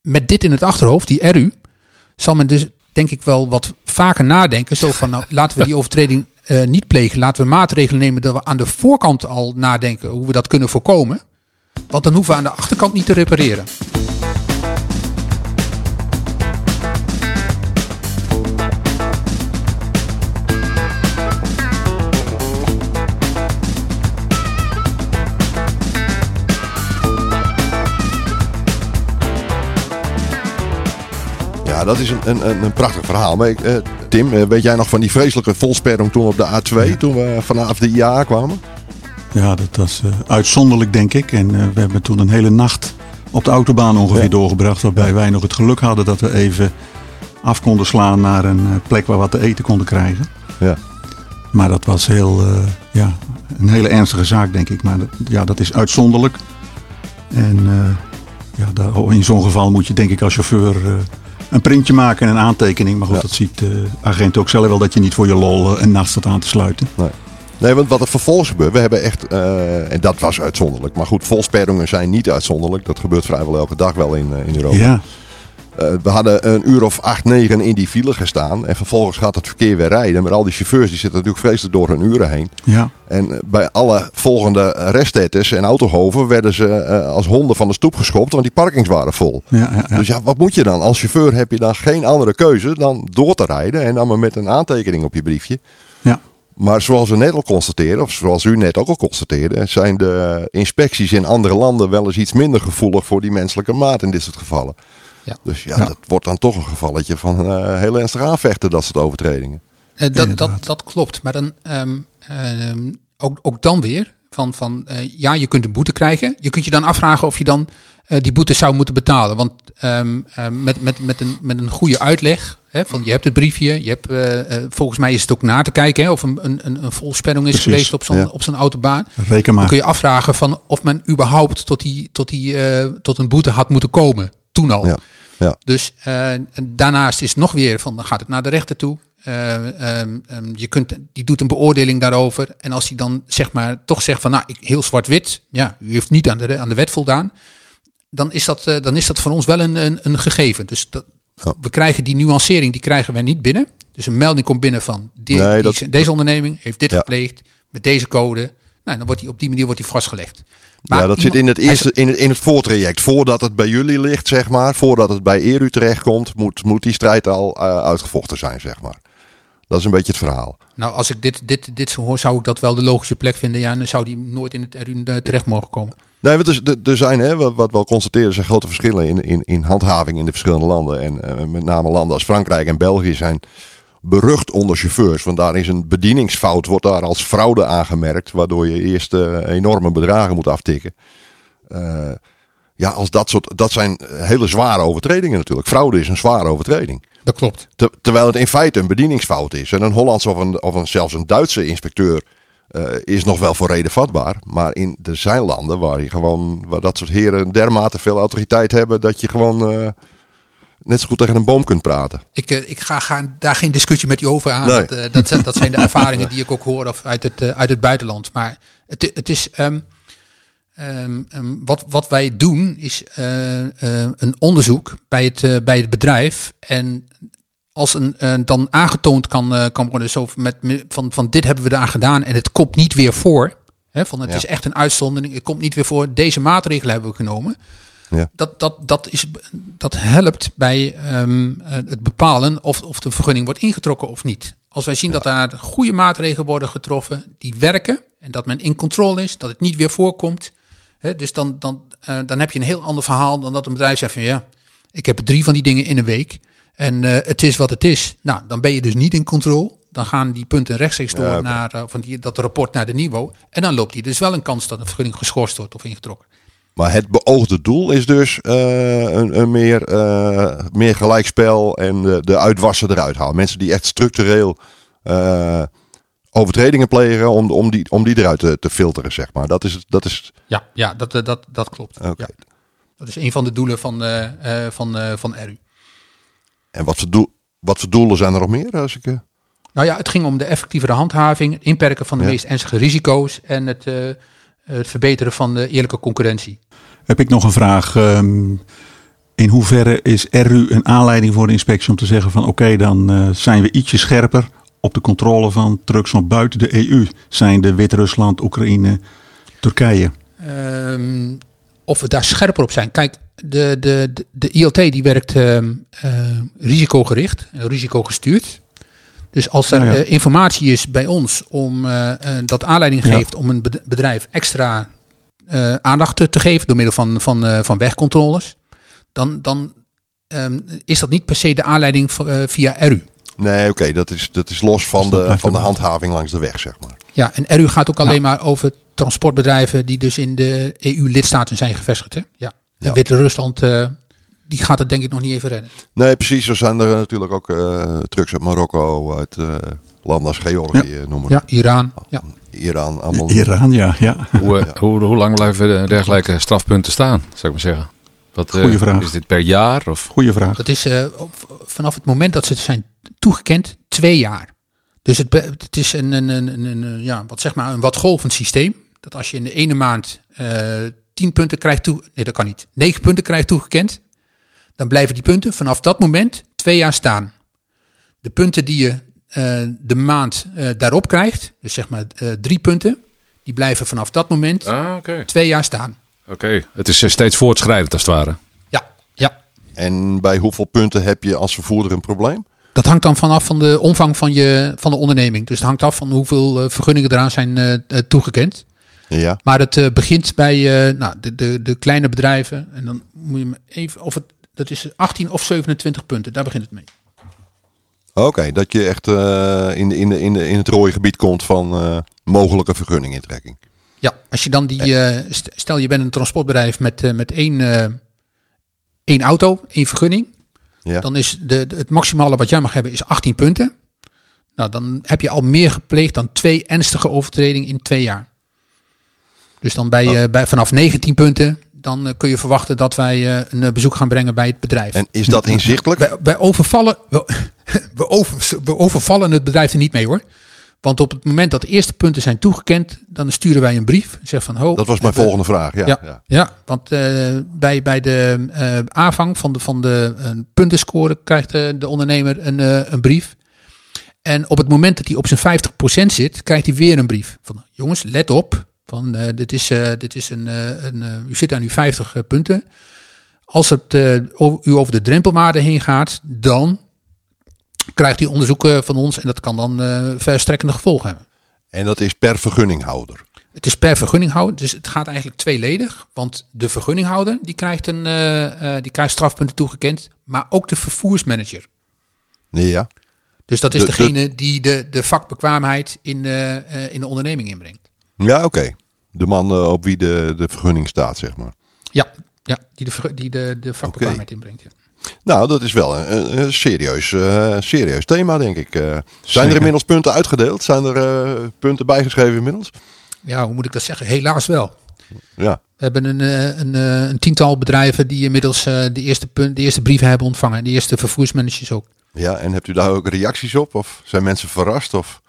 met dit in het achterhoofd, die RU, zal men dus denk ik wel wat vaker nadenken. Zo van nou laten we die overtreding niet plegen. Laten we maatregelen nemen dat we aan de voorkant al nadenken hoe we dat kunnen voorkomen. Want dan hoeven we aan de achterkant niet te repareren. Ja, dat is een, een, een, prachtig verhaal. Maar ik, eh, Tim, eh, weet jij nog van die vreselijke volsperring toen op de A2, toen we vanaf de IA kwamen? Ja, dat was eh, uitzonderlijk, denk ik. En we hebben toen een hele nacht op de autobaan ongeveer Ja. doorgebracht. Waarbij wij nog het geluk hadden dat we even af konden slaan naar een plek waar we wat te eten konden krijgen. Ja. Maar dat was heel, ja, een hele ernstige zaak, denk ik. Maar dat, ja, dat is uitzonderlijk. En ja, daar, in zo'n geval moet je, denk ik, als chauffeur een printje maken en een aantekening. Maar goed, Ja. dat ziet de agent ook zelf wel dat je niet voor je lol eh, een nacht staat aan te sluiten. Nee, want wat er vervolgens gebeurt, we hebben echt, eh, en dat was uitzonderlijk. Maar goed, volsperringen zijn niet uitzonderlijk. Dat gebeurt vrijwel elke dag wel in, eh, in Europa. Ja, Eh, we hadden een uur of acht, negen in die file gestaan. En vervolgens gaat het verkeer weer rijden. Maar al die chauffeurs die zitten natuurlijk vreselijk door hun uren heen. Ja. En eh, bij alle volgende restettes en autohoven werden ze eh, als honden van de stoep geschopt. Want die parkings waren vol. Ja, ja, ja. Dus ja, wat moet je dan? Als chauffeur heb je dan geen andere keuze dan door te rijden. En dan maar met een aantekening op je briefje. ja. Maar zoals we net al constateerden, of zoals u net ook al constateerde, zijn de inspecties in andere landen wel eens iets minder gevoelig voor die menselijke maat in dit soort gevallen. Ja. Dus ja, Ja. dat wordt dan toch een gevalletje van eh, heel ernstig aanvechten, dat soort overtredingen. Eh, dat, dat, dat klopt. Maar dan ehm, ehm, ook, ook dan weer van, van eh, ja, je kunt een boete krijgen. Je kunt je dan afvragen of je dan eh, die boete zou moeten betalen. Want ehm, met, met, met, een, met een goede uitleg. Hè, van je hebt het briefje. Je hebt, volgens mij is het ook na te kijken hè, of een, een, een een volsperring is Precies, geweest op zo'n ja. op zo'n autobaan. Reken Dan maar. kun je afvragen van of men überhaupt tot, die, tot, die, eh, tot een boete had moeten komen. Toen al. Ja, ja. Dus eh, daarnaast is nog weer van dan gaat het naar de rechter toe. Eh, ehm, ehm, je kunt, die doet een beoordeling daarover. En als hij dan zeg maar toch zegt van nou, ik, heel zwart-wit. Ja, u heeft niet aan de, aan de wet voldaan. Dan is dat, eh, dan is dat voor ons wel een, een, een gegeven. Dus dat, Ja. we krijgen die nuancering, die krijgen wij niet binnen. Dus een melding komt binnen van die, Nee, die- dat- deze onderneming heeft dit Ja. gepleegd met deze code. Nou, dan wordt die op die manier wordt die vastgelegd. Maar ja, dat iemand- zit in het, eerste, in, het, in het voortraject. Voordat het bij jullie ligt, zeg maar. Voordat het bij Eru terechtkomt, moet, moet die strijd al eh, uitgevochten zijn, zeg maar. Dat is een beetje het verhaal. Nou, als ik dit, dit, dit zo hoor, zou ik dat wel de logische plek vinden. Ja, en dan zou die nooit in het RU eh, terecht mogen komen. Nee, want er, zijn, hè, wat, we al constateren, er zijn grote verschillen in, in, in handhaving in de verschillende landen. En eh, met name landen als Frankrijk en België zijn berucht onder chauffeurs. Want daar is een bedieningsfout, wordt daar als fraude aangemerkt. Waardoor je eerst eh, enorme bedragen moet aftikken. Eh, ja, als dat soort, dat zijn hele zware overtredingen natuurlijk. Fraude is een zware overtreding. Dat klopt. Ter- terwijl het in feite een bedieningsfout is. En een Hollandse of, een, of een, zelfs een Duitse inspecteur eh, is nog wel voor reden vatbaar. Maar in, er zijn landen waar, je gewoon, waar dat soort heren dermate veel autoriteit hebben dat je gewoon net zo goed tegen een boom kunt praten. Ik, eh, ik ga, ga daar geen discussie met u over aan. Nee. Dat, eh, dat, zijn, dat zijn de (laughs) ervaringen die ik ook hoor of uit, het, eh, uit het buitenland. Maar het, het is. ehm, wat, wat wij doen is een onderzoek bij het, bij het bedrijf. En als een, dan aangetoond kan, kan worden zo met, met- van, van dit hebben we daar gedaan en het komt niet weer voor. Hè, van het Ja. is echt een uitzondering, het komt niet weer voor. Deze maatregelen hebben we genomen. Ja. Dat, dat, dat, is, dat helpt bij ehm, eh, het bepalen of, of de vergunning wordt ingetrokken of niet. Als wij zien dat daar goede maatregelen worden getroffen die werken en dat men in controle is, dat het niet weer voorkomt. Hè, dus dan, dan, eh, dan heb je een heel ander verhaal dan dat een bedrijf zegt van ja, ik heb drie van die dingen in een week en eh, het is wat het is. Nou, dan ben je dus niet in controle. Dan gaan die punten rechtstreeks door Ja, naar van die, dat rapport naar de niveau. En dan loopt die dus wel een kans dat een vergunning geschorst wordt of ingetrokken. Maar het beoogde doel is dus eh, een, een meer, eh, meer gelijkspel en de, de uitwassen eruit halen. Mensen die echt structureel eh, overtredingen plegen om, om, die, om die eruit te, te filteren, zeg maar. Dat is, dat is Ja, ja dat, dat, dat klopt. Ja, dat is een van de doelen van, van, van RU. En wat voor, doel, wat voor doelen zijn er nog meer? Als ik, Nou ja, het ging om de effectievere handhaving, het inperken van de Ja. meest ernstige risico's en het, het verbeteren van de eerlijke concurrentie. Heb ik nog een vraag. ehm, in hoeverre is RU een aanleiding voor de inspectie om te zeggen van oké, dan eh, zijn we ietsje scherper op de controle van trucks van buiten de EU. Zijn de Wit-Rusland, Oekraïne, Turkije. Ehm, of we daar scherper op zijn. Kijk, de, de, de, de ILT die werkt ehm, eh, risicogericht, eh, risicogestuurd. Dus als er Ja, ja. eh, informatie is bij ons om dat aanleiding Ja. geeft om een bed- bedrijf extra eh, aandacht te, te geven door middel van, van, eh, van wegcontroles, dan, dan ehm, is dat niet per se de aanleiding eh, via RU. nee, oké, dat, is, dat is los van Dus dat de, van de handhaving langs de weg, zeg maar. Ja, en RU gaat ook alleen maar over transportbedrijven die dus in de EU-lidstaten zijn gevestigd. Hè? Ja. En Ja. Wit-Rusland, eh, die gaat het denk ik nog niet even redden. Nee, precies. Er zijn er natuurlijk ook eh, trucks uit Marokko, uit eh, landen als Georgië, noem maar. Ja, Iran. Ja. Iran, allemaal. Iran, ja. ja. Hoe, hoe, hoe lang blijven dergelijke strafpunten staan, zou ik maar zeggen? Wat, eh, Goeie vraag. Is dit per jaar? Of? Goeie vraag. Dat is eh, vanaf het moment dat ze zijn toegekend, twee jaar. Dus het, het is een, een, een, een, een, ja, wat zeg maar een wat golvend systeem. Dat als je in de ene maand eh tien punten krijgt toe, nee dat kan niet, negen punten krijgt toegekend, dan blijven die punten vanaf dat moment twee jaar staan. De punten die je de maand eh, daarop krijgt, dus zeg maar eh, drie punten, die blijven vanaf dat moment Ah, oké. twee jaar staan. Oké, het is eh, steeds voortschrijdend als het ware. Ja, ja. En bij hoeveel punten heb je als vervoerder een probleem? Dat hangt dan vanaf van de omvang van, je, van de onderneming. Dus het hangt af van hoeveel eh, vergunningen eraan zijn eh, eh, toegekend. Ja. Maar het eh, begint bij eh, nou, de, de, de kleine bedrijven. En dan moet je me even, of het, dat is 18 of 27 punten, daar begint het mee. Oké, dat je echt eh, in, de, in, de, in, de, in het rode gebied komt van eh, mogelijke vergunningintrekking. Ja, als je dan die, eh, st- stel je bent een transportbedrijf met, met één, één auto, één vergunning. Ja. Dan is de, de- het maximale wat jij mag hebben is 18 punten. Nou, dan heb je al meer gepleegd dan twee ernstige overtredingen in twee jaar. Dus dan bij, eh, bij vanaf 19 punten, dan eh, kun je verwachten dat wij eh, een eh, bezoek gaan brengen bij het bedrijf. En is dat (laughs) inzichtelijk? Wij, overvallen, we, (laughs) we, over, we overvallen het bedrijf er niet mee hoor. Want op het moment dat de eerste punten zijn toegekend, dan sturen wij een brief. Zeg van, ho, Dat was mijn we- volgende vraag. Ja, ja, ja. ja. want bij, bij de aanvang van de, van de puntenscore krijgt de ondernemer een, een brief. En op het moment dat hij op zijn 50% zit, krijgt hij weer een brief. Van jongens, let op. Van, eh, dit is, eh, dit is een, eh, een u zit aan uw 50 eh, punten. Als het u over de drempelwaarde heen gaat, dan krijgt u onderzoek eh, van ons. En dat kan dan verstrekkende gevolgen hebben. En dat is per vergunninghouder. Het is per vergunninghouder, dus het gaat eigenlijk tweeledig. Want de vergunninghouder die krijgt, een, die krijgt strafpunten toegekend, maar ook de vervoersmanager. Ja. Dus dat is De- de- degene die de, de vakbekwaamheid in de, in de onderneming inbrengt. Ja, oké. De man eh, op wie de, de vergunning staat, zeg maar. Ja, ja die, de, die de, de vakbekwaamheid inbrengt. Ja. Nou, dat is wel een, serieus, eh, serieus thema, denk ik. Eh, zijn er inmiddels punten uitgedeeld? Zijn er punten bijgeschreven inmiddels? ja, hoe moet ik dat zeggen? Helaas wel. Ja. We hebben een, een, een tiental bedrijven die inmiddels de, eerste punt, de eerste brieven hebben ontvangen. En de eerste vervoersmanagers ook. ja. En hebt u daar ook reacties op? Of zijn mensen verrast? Of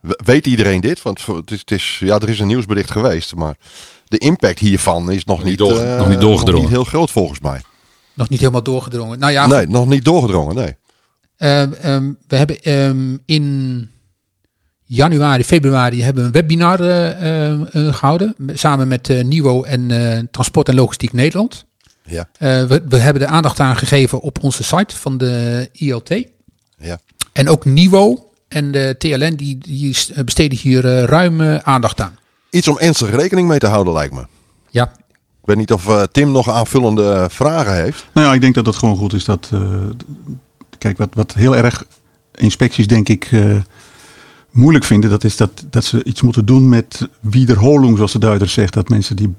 weet iedereen dit? Want het is, het is, ja, er is een nieuwsbericht geweest, maar de impact hiervan is nog, niet niet, eh, nog niet doorgedrongen. niet heel groot volgens mij. Nog niet helemaal doorgedrongen. Nou ja, nee, nog niet doorgedrongen, nee. Ehm, ehm, we hebben ehm, in januari, februari hebben we een webinar eh, ehm, eh, gehouden. Samen met eh, Nivo en eh, Transport en Logistiek Nederland. Ja, Eh, we, we hebben de aandacht aan gegeven op onze site van de ILT. ja. En ook Nivo en de TLN die, die besteden hier eh, ruim eh, aandacht aan. Iets om ernstig rekening mee te houden, lijkt me. Ja, Ik weet niet of eh, Tim nog aanvullende vragen heeft. Nou ja, ik denk dat het gewoon goed is dat. eh, kijk, wat, wat heel erg inspecties, denk ik, eh, moeilijk vinden, dat is dat, dat ze iets moeten doen met wiederholung, zoals de Duiter zegt. Dat mensen die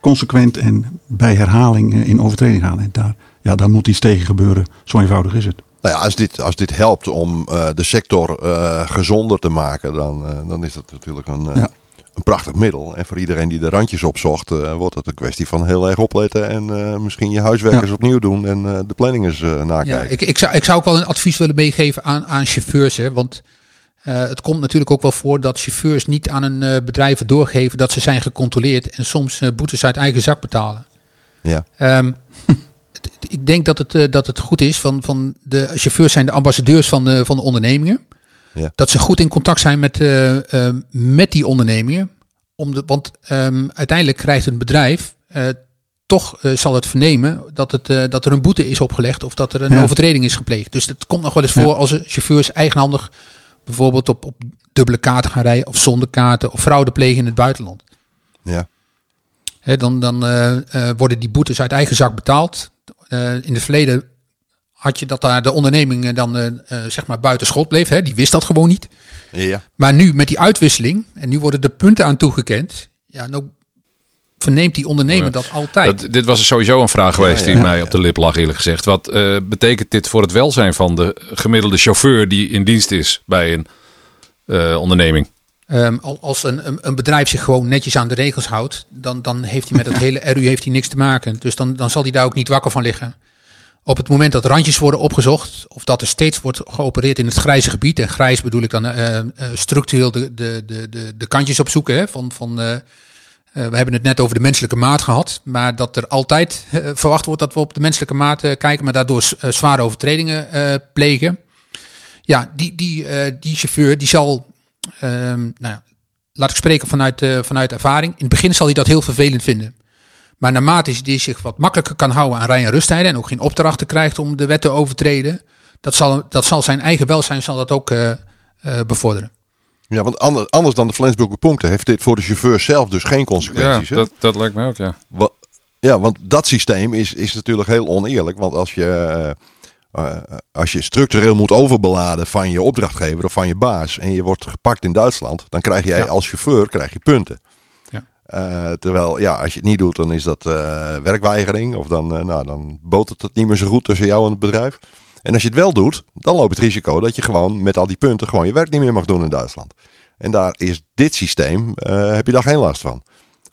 consequent en bij herhaling in overtreding gaan. En daar, ja, daar moet iets tegen gebeuren. Zo eenvoudig is het. Nou ja, als dit, als dit helpt om eh, de sector eh, gezonder te maken, dan, eh, dan is dat natuurlijk een, Ja. een prachtig middel. En voor iedereen die de randjes opzocht, wordt het een kwestie van heel erg opletten en misschien je huiswerk eens opnieuw doen en de planning eens eh, ja nakijken. ik, ik, zou, ik zou ook wel een advies willen meegeven aan, aan chauffeurs. Hè, want het komt natuurlijk ook wel voor dat chauffeurs niet aan een bedrijf doorgeven dat ze zijn gecontroleerd en soms boetes uit eigen zak betalen. Ja. Ehm, (laughs) ik denk dat het, eh, dat het goed is van, van de chauffeurs zijn de ambassadeurs van de, van de ondernemingen. Ja. Dat ze goed in contact zijn met, eh, eh, met die ondernemingen. Om de, want ehm, uiteindelijk krijgt een bedrijf eh, toch eh, zal het vernemen dat, het, eh, dat er een boete is opgelegd of dat er een Ja. overtreding is gepleegd. Dus het komt nog wel eens Ja. voor als chauffeurs eigenhandig bijvoorbeeld op, op dubbele kaarten gaan rijden of zonder kaarten of fraude plegen in het buitenland. Ja. Hè, dan dan eh, eh, worden die boetes uit eigen zak betaald. Eh, in het verleden had je dat daar de onderneming eh, dan eh, zeg maar buiten schot bleef. Hè? Die wist dat gewoon niet. Ja. Maar nu met die uitwisseling, en nu worden de punten aan toegekend. Ja, nou verneemt die ondernemer Ja. dat altijd. Dat, dit was sowieso een vraag geweest ja, die mij op de lip lag, eerlijk gezegd. Wat eh, betekent dit voor het welzijn van de gemiddelde chauffeur die in dienst is bij een eh, onderneming? Al- als een, een, een bedrijf zich gewoon netjes aan de regels houdt, dan, dan heeft hij met het hele (laughs) RU heeft hij niks te maken. Dus dan, dan zal hij daar ook niet wakker van liggen. Op het moment dat randjes worden opgezocht, of dat er steeds wordt geopereerd in het grijze gebied, en grijs bedoel ik dan eh, eh, structureel de, de, de, de, de kantjes opzoeken hè, van, van, eh, we hebben het net over de menselijke maat gehad, maar dat er altijd verwacht wordt dat we op de menselijke maat kijken, maar daardoor zware overtredingen plegen. Ja, die, die, die chauffeur die zal, ehm, nou ja, laat ik spreken vanuit, vanuit ervaring. In het begin zal hij dat heel vervelend vinden. Maar naarmate hij zich wat makkelijker kan houden aan rij- en rusttijden en ook geen opdrachten krijgt om de wet te overtreden, dat zal, dat zal zijn eigen welzijn zal dat ook uh, uh, bevorderen. Ja, want anders, anders dan de Flensburger punkten heeft dit voor de chauffeur zelf dus geen consequenties. Ja, dat, dat lijkt mij ook, ja. Wat, ja, want dat systeem is, is natuurlijk heel oneerlijk. Want als je, uh, als je structureel moet overbeladen van je opdrachtgever of van je baas en je wordt gepakt in Duitsland, dan krijg jij ja. als chauffeur krijg je punten. Uh, terwijl, ja, als je het niet doet, dan is dat uh, werkweigering. Of dan, nou, dan botert het niet meer zo goed tussen jou en het bedrijf. En als je het wel doet, dan loopt het risico dat je gewoon met al die punten gewoon je werk niet meer mag doen in Duitsland. En daar is dit systeem, heb je daar geen last van.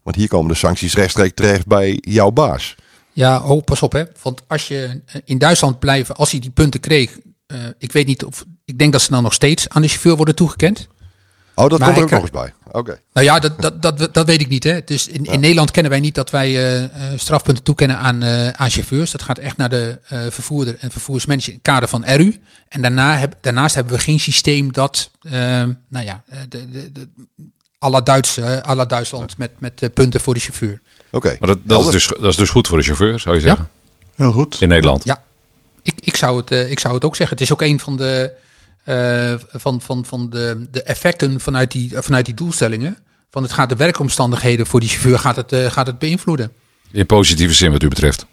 Want hier komen de sancties rechtstreeks terecht bij jouw baas. Ja, oh, pas op hè. Want als je in Duitsland blijven, als hij die punten kreeg, ik weet niet of, ik denk dat ze dan nog steeds aan de chauffeur worden toegekend. Oh, dat maar komt er ook nog eens bij. Oké. Nou ja, dat, dat, dat, dat weet ik niet. Hè. Dus in, in Nederland kennen wij niet dat wij uh, strafpunten toekennen aan, uh, aan chauffeurs. Dat gaat echt naar de uh, vervoerder en vervoersmanager in het kader van RU. En daarna heb, daarnaast hebben we geen systeem dat, nou ja, de, de, de, à la, Duits, à la Duitsland met, met punten voor de chauffeur. Oké. Okay. Maar dat, dat, is dus, dat is dus goed voor de chauffeur, zou je zeggen? Ja. Heel goed. In Nederland? Ja. Ik, ik, zou het, ik zou het ook zeggen. Het is ook een van de uh, van, van, van de, de effecten vanuit die, vanuit die doelstellingen. Van het gaat de werkomstandigheden voor die chauffeur gaat het, uh, gaat het beïnvloeden. In positieve zin wat u betreft.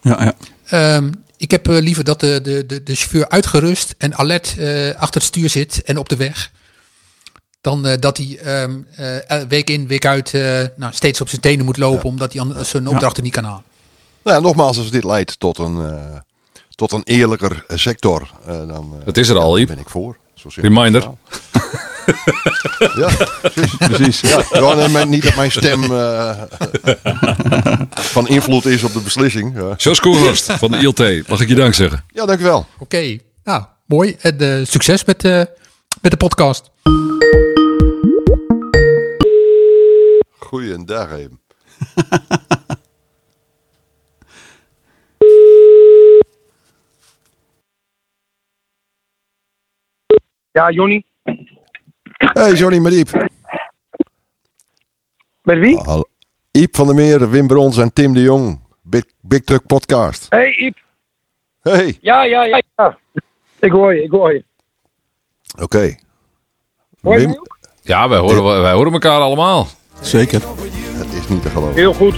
Ja, ja. Um, ik heb uh, liever dat de, de, de, de chauffeur uitgerust en alert achter het stuur zit en op de weg. Dan dat hij um, week in, week uit nou, steeds op zijn tenen moet lopen. Ja. Omdat hij zijn opdrachten ja. niet kan halen. Nou ja, nogmaals, als dit leidt tot een tot een eerlijker sector. Uh, dan, uh, dat is er al, Iep. ben ik voor. Reminder. ja, precies. (laughs) precies. Ja, nee, niet dat mijn stem uh, van invloed is op de beslissing. Ja. Jos van de ILT, mag ik je dank zeggen? Ja, dank u wel. Oké, okay. nou, mooi. En succes met, met de podcast. Goeiedag, even. (laughs) Ja, Jonny. Hey, Johnny met Iep. Met wie? Oh, Iep van der Meer, Wim Brons en Tim de Jong. Big, Big Truck Podcast. Hey, Iep. Hey. Ja, ja, ja. ja. Ik hoor je, ik hoor je. Oké. Okay. Wim? Ja, wij horen, wij horen elkaar allemaal. Zeker. Het is niet te geloven. Heel goed.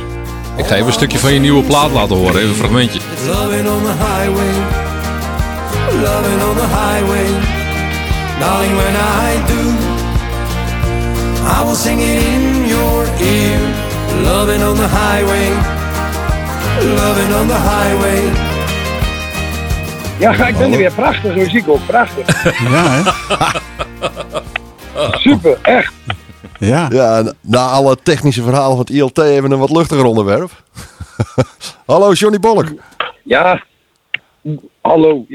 Ik ga even een stukje van je nieuwe plaat laten horen, even een fragmentje. Loving on the highway. Loving on the highway. Darling, when I do, I will sing it in your ear. Loving on the highway, loving on the highway. Ja, (laughs) ik ben er weer. Prachtige muziek ook. Prachtig. Ja, hè? (laughs) Super, echt. Ja. ja, na alle technische verhalen van het ILT even een wat luchtiger onderwerp. (laughs) Hallo, Johnny Bolk. Ja, hallo.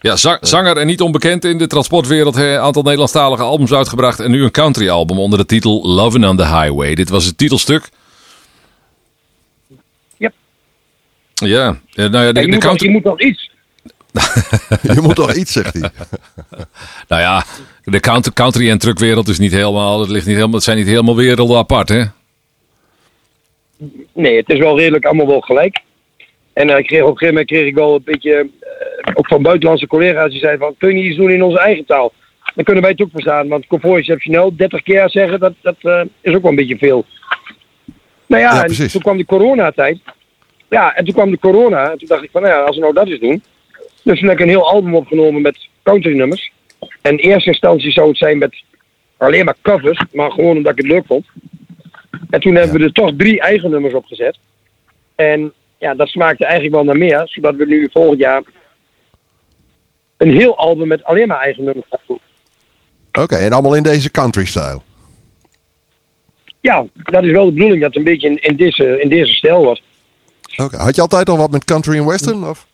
Ja, zanger en niet onbekend in de transportwereld. Een aantal Nederlandstalige albums uitgebracht. En nu een country album onder de titel Lovin' on the Highway. Dit was het titelstuk. Yep. Ja, nou ja, de, je, moet country... je moet nog iets. (laughs) je moet toch iets, zegt hij. (laughs) nou ja, de country, country en truckwereld is niet helemaal, het, ligt niet helemaal, het zijn niet helemaal werelden apart, hè? Nee, het is wel redelijk allemaal wel gelijk. En uh, ik kreeg op een gegeven moment kreeg ik wel een beetje, uh, ook van buitenlandse collega's, die zeiden van, kun je iets doen in onze eigen taal? Dan kunnen wij het ook verstaan, want convoy snel 30 keer zeggen, dat, dat uh, is ook wel een beetje veel. Nou ja, Ja, en toen kwam de coronatijd. Ja, en toen kwam de corona. En toen dacht ik van, nou ja, als we nou dat eens doen. Dus toen heb ik een heel album opgenomen met countrynummers. En in eerste instantie zou het zijn met alleen maar covers, maar gewoon omdat ik het leuk vond. En toen hebben we er toch drie eigen nummers op gezet. En ja, dat smaakte eigenlijk wel naar meer, zodat we nu volgend jaar een heel album met alleen maar eigen nummers gaan doen. Oké, en allemaal in deze country-style. Ja, dat is wel de bedoeling dat het een beetje in, in, deze, in deze stijl was. Oké, Had je altijd al wat met country en western? Of?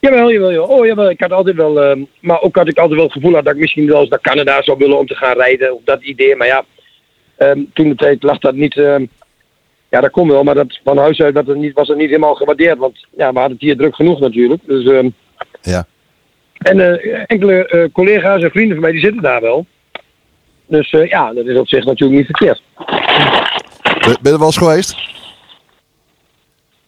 Jawel, jawel, jawel. Oh, jawel. Ik had altijd wel, ehm, maar ook had ik altijd wel het gevoel had dat ik misschien wel eens naar Canada zou willen om te gaan rijden. Of dat idee. Maar ja, Ehm, toen de tijd lag dat niet. ehm, ja, dat kon wel, maar dat, van huis uit dat het niet, was het niet helemaal gewaardeerd. Want ja, we hadden het hier druk genoeg natuurlijk. Dus, Ja. En eh, enkele eh, collega's en vrienden van mij die zitten daar wel. Dus eh, ja, dat is op zich natuurlijk niet verkeerd. Ben ben je er wel eens geweest?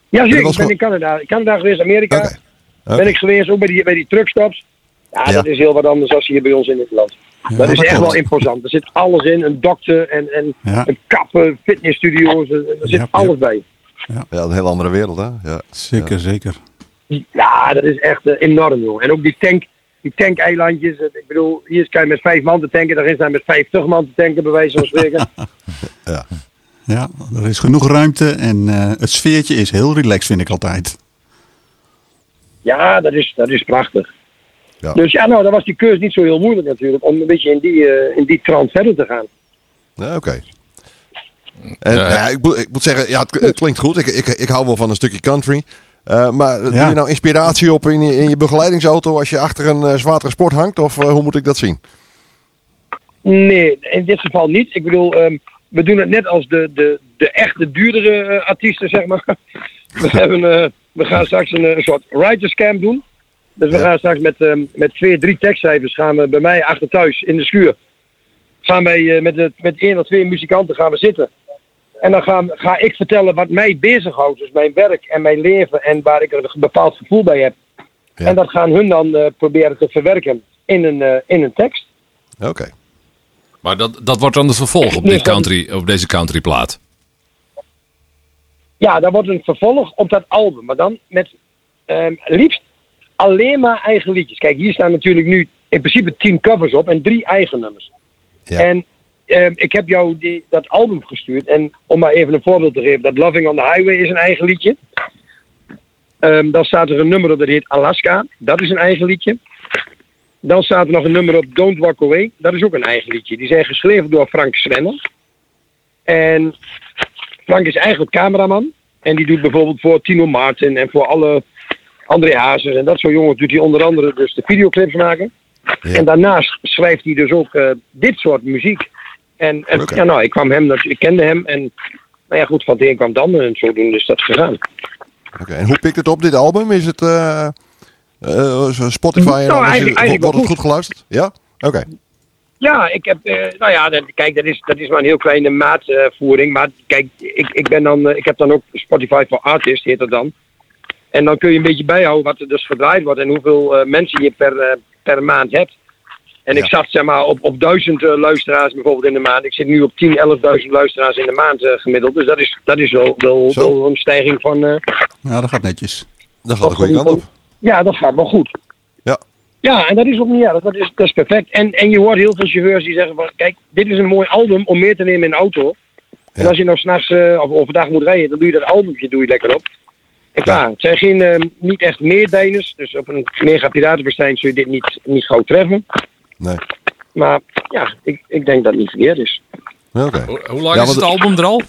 Ja, zeker. Ik ben in Canada. Canada geweest, Amerika. Ben ik geweest, ook bij die, bij die truckstops. Ja, Ja. dat is heel wat anders dan hier bij ons in het land. dat is dat echt klopt. wel imposant. Er zit alles in. Een dokter en, en Ja. een kappen, fitnessstudio's. Er zit Ja, alles ja. bij. Ja, een heel andere wereld, hè? Ja. Zeker, zeker. Ja, dat is echt eh, enorm, joh. En ook die tank, die tankeilandjes. eh, Ik bedoel, hier kan je met vijf man te tanken. Daarin zijn met vijftig man te tanken, bij wijze van spreken. (laughs) Ja, er is genoeg ruimte en eh, het sfeertje is heel relaxed, vind ik altijd. Ja, dat is, dat is prachtig. Ja. Dus ja, nou, dan was die keuze niet zo heel moeilijk natuurlijk. Om een beetje in die, eh, in die trant verder te gaan. Ja, Oké. En Ja. ja, ik, moet, ik moet zeggen, ja, het, het klinkt goed. Ik, ik, ik hou wel van een stukje country. Eh, maar doe Ja. je nou inspiratie op in je, in je begeleidingsauto als je achter een eh, zwaardere sport hangt? Of hoe moet ik dat zien? Nee, in dit geval niet. Ik bedoel, ehm, we doen het net als de, de, de echte duurdere artiesten, zeg maar. We, (laughs) hebben, eh, we gaan straks een, eh, een soort writers camp doen. Dus we Ja. gaan straks met, ehm, met twee, drie tekstschrijvers gaan we bij mij achter thuis in de schuur. Gaan wij eh, met, de, met één of twee muzikanten gaan we zitten. En dan gaan, ga ik vertellen wat mij bezighoudt. Dus mijn werk en mijn leven en waar ik er een bepaald gevoel bij heb. Ja. En dat gaan hun dan proberen te verwerken in een, in een tekst. Oké. Maar dat, dat wordt dan het vervolg op, dit country, op deze countryplaat. Ja, dat wordt een vervolg op dat album. Maar dan met ehm, liefst alleen maar eigen liedjes. Kijk, hier staan natuurlijk nu in principe tien covers op en drie eigen nummers. Ja. En ehm, ik heb jou die, dat album gestuurd. En om maar even een voorbeeld te geven. Dat Loving on the Highway is een eigen liedje. Ehm, dan staat er een nummer op dat heet Alaska. Dat is een eigen liedje. Dan staat er nog een nummer op Don't Walk Away. Dat is ook een eigen liedje. Die zijn geschreven door Frank Swenner. En Frank is eigenlijk cameraman. En die doet bijvoorbeeld voor Tino Martin en voor alle André Hazes en dat soort jongens doet hij onder andere dus de videoclips maken. Ja. En daarnaast schrijft hij dus ook eh, dit soort muziek. En, en ja, nou, ik kwam hem, ik kende hem en nou ja, goed, van het een kwam het ander en zodoende is dat gegaan. Oké. En hoe pikt het op, dit album? Is het eh, eh, Spotify en Nou, eigenlijk- eigenlijk wordt het goed geluisterd? Ja? Oké. Ja, ik heb, eh, nou ja, dat, kijk, dat is, dat is maar een heel kleine maatvoering. maar kijk, ik, ik, ben dan, eh, ik heb dan ook Spotify for Artists, heet dat dan. En dan kun je een beetje bijhouden wat er dus gedraaid wordt en hoeveel eh, mensen je per, per maand hebt. En ik zat zeg maar op, op duizend eh, luisteraars bijvoorbeeld in de maand. Ik zit nu op 10, 11.000 luisteraars in de maand gemiddeld. Dus dat is, dat is wel, wel, een stijging van... eh, Ja, dat gaat netjes. Dat gaat de goede kant op. ja, dat gaat wel goed. Ja. Ja, en dat is ook niet erg. Dat is, dat is perfect. En, en je hoort heel veel chauffeurs die zeggen van... Kijk, dit is een mooi album om mee te nemen in de auto. En Ja. als je nou s'nachts uh, of overdag moet rijden... dan doe je dat albumje doe je lekker op. En klaar. Het zijn geen, eh, niet echt meerdijners. Dus op een mega piratenbestijn zul je dit niet, niet gauw treffen. Nee. Maar ja, ik, ik denk dat het niet verkeerd is. Oké. Hoe, hoe lang Ja, is het album er al?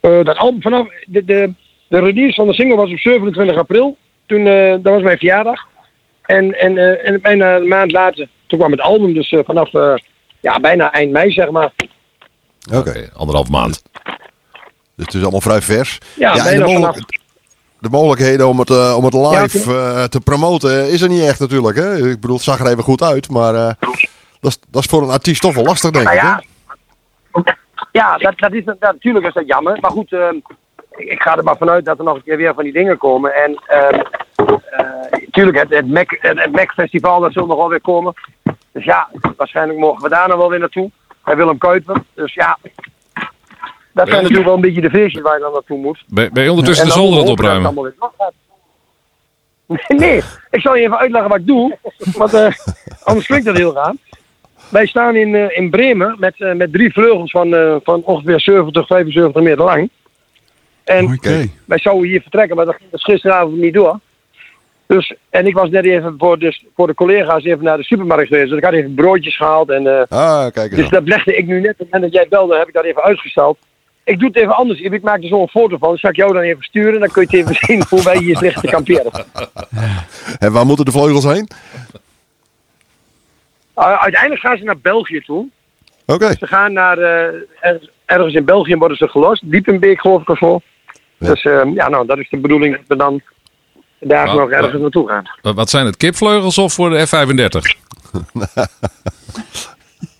Eh, dat album vanaf... De, de, de release van de single was op 27 april. Toen, eh, dat was mijn verjaardag. En, en, eh, en bijna een maand later, toen kwam het album. Dus eh, vanaf eh, ja, bijna eind mei, zeg maar. Oké. Anderhalf maand. Dus het is allemaal vrij vers. Ja, en de, bijna mogelijk- vanaf. de mogelijkheden om het, om het live Ja, eh, te promoten is er niet echt natuurlijk. Hè? Ik bedoel, het zag er even goed uit. Maar eh, dat, is, dat is voor een artiest toch wel lastig, denk Nou ik. hè? ja, ja dat, dat is, dat, natuurlijk is dat jammer. Maar goed, eh, ik, ga er maar vanuit dat er nog een keer weer van die dingen komen. En natuurlijk, het, het, Mac, het, Mac Festival, dat zal nog wel weer komen. Dus ja, waarschijnlijk mogen we daar nog wel weer naartoe. Bij Willem Kuiper. Dus ja, dat zijn natuurlijk wel een beetje de feestjes waar je dan naartoe moet. Ben, ben je ondertussen En de zolder aan het dat opruimen? (laughs) Nee, ik zal je even uitleggen wat ik doe. Want eh, anders klinkt dat heel raar. Wij staan in, eh, in Bremen met, eh, met drie vleugels van, eh, van ongeveer 70, 75 meter lang. En wij zouden hier vertrekken, maar dat ging dus gisteravond niet door. Dus, en ik was net even voor de, voor de collega's even naar de supermarkt geweest. Dus ik had even broodjes gehaald. En, eh, Ah, kijk dus dat legde ik nu net. En dat jij belde, heb ik dat even uitgesteld. Ik doe het even anders. Ik maak er zo een foto van. Dat zal ik jou dan even sturen. Dan kun je het even (laughs) zien hoe wij hier liggen te kamperen. (laughs) En waar moeten de vleugels heen? Uh, uiteindelijk gaan ze naar België toe. Oké. Ze gaan naar, eh, ergens, ergens in België worden ze gelost. Diepenbeek geloof ik of zo. Ja. Dus eh, ja, nou, dat is de bedoeling dat we dan daar Maar- nog ergens naartoe gaan. Wat- zijn het, kipvleugels of voor de F-35? (laughs)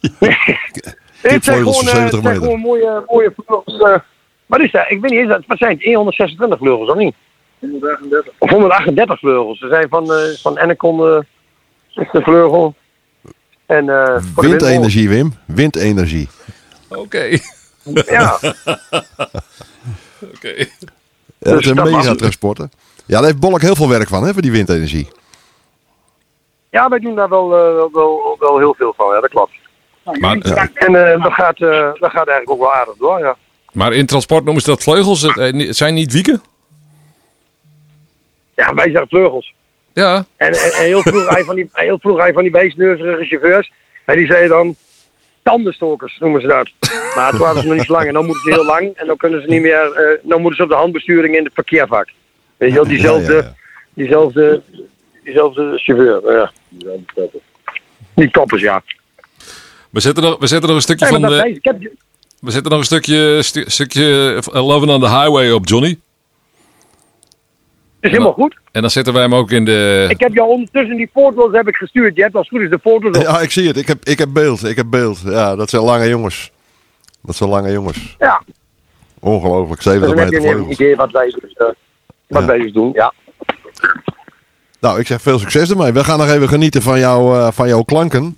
(laughs) Het zijn Kipvleugels gewoon, van eh, het 70 zijn gewoon mooie, mooie vleugels. eh. wat is dat? Ik weet niet, dat, wat zijn het? 126 vleugels of niet? 138. Of 138 vleugels. Ze zijn van, eh van is de vleugel. En, eh. Windenergie, Wim. Windenergie. Oké. Ja, (laughs) Oké. Ja, dat Dus was- megatransporten. Ja, daar heeft Bolk heel veel werk van, hè, voor die windenergie. ja, wij doen daar wel, eh, wel, wel, wel heel veel van. Ja, dat klopt. Maar, En eh, dat, gaat, eh, dat gaat eigenlijk ook wel aardig door, ja. maar in transport noemen ze dat vleugels. Het, eh, zijn niet wieken? Ja, wij zeggen vleugels. Ja. En, en, en heel vroeg hij van die, heel vroeg hij van die beestneuzerige chauffeurs. En die zeiden dan tandenstokers noemen ze dat. Maar toen hadden ze nog niet zo lang en dan moeten ze heel lang. En dan kunnen ze niet meer, eh, dan moeten ze op de handbesturing in het parkeervak. Weet je wel, diezelfde, Ja, ja, ja. diezelfde, diezelfde chauffeur. Ja. Die koppers, ja. We zetten nog, we zetten nog een stukje Nee, van de, heb, we zetten nog een stukje, stu- stukje eh, Loving on the Highway op Johnny. Is helemaal goed. En dan zetten wij hem ook in de... Ik heb jou ondertussen die foto's heb ik gestuurd. Je hebt als goed is de foto's op. Ja, ik zie het. Ik heb, ik heb beeld. Ik heb beeld. Ja, dat zijn lange jongens. Dat zijn lange jongens. Ja, Ongelooflijk. dus 70 dan heb je meter een idee wat wij dus, eh, wat Ja. wij dus doen. Ja. Nou, ik zeg veel succes ermee. We gaan nog even genieten van, jou, eh, van jouw klanken.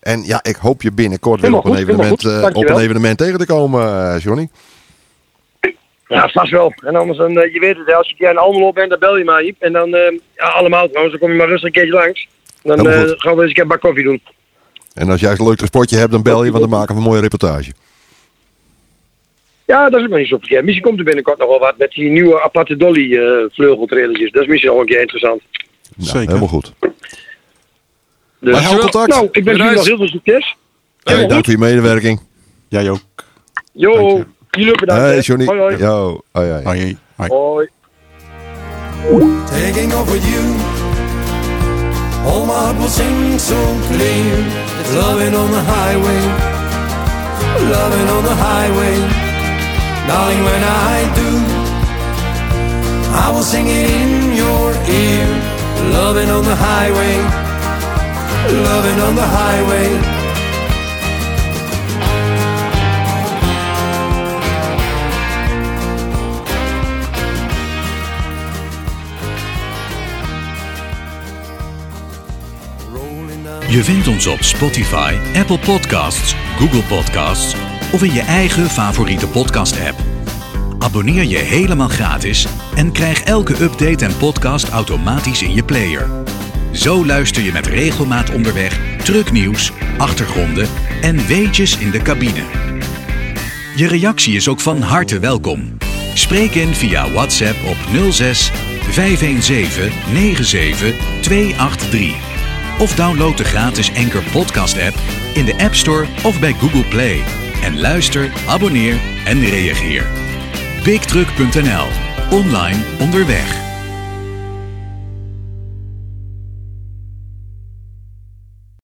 En ja, ik hoop je binnenkort weer op een, evenement, eh, op een evenement tegen te komen, Johnny. Ja, vast wel. En anders, dan, eh, je weet het, als je een keer in Almelo bent, dan bel je maar. Iep. En dan, eh, ja, allemaal trouwens, dan kom je maar rustig een keertje langs. Dan eh, gaan we eens een keer een bak koffie doen. En als jij een leuk transportje hebt, dan bel je, want dan maken we een mooie reportage. Ja, dat is ook nog niet zo verkeerd. Misschien komt er binnenkort nog wel wat met die nieuwe aparte Dolly eh vleugeltrailertjes. Dat is misschien al een keer interessant. Nou, Zeker. Helemaal goed. Dus, Wij houden contact. Nou, ik wens jullie nog heel veel succes. Hey, dank voor je medewerking. Jij ook. Jo, Dank jullie bedankt. Hey. Johnny. Hoi, hoi. Yo. Hoi, hoi. Hoi. Hoi. Hoi. taking off with you. All my heart will sing so clear. It's loving on the highway, loving on the highway. Darling, when I do, I will sing it in your ear. Loving on the highway, loving on the highway. Je vindt ons op Spotify, Apple Podcasts, Google Podcasts of in je eigen favoriete podcast-app. Abonneer je helemaal gratis en krijg elke update en podcast automatisch in je player. Zo luister je met regelmaat onderweg trucknieuws, achtergronden en weetjes in de cabine. Je reactie is ook van harte welkom. Spreek in via WhatsApp op 06 517 97 283. Of download de gratis Anchor Podcast app in de App Store of bij Google Play. En luister, abonneer en reageer. BigTruck.nl. Online onderweg.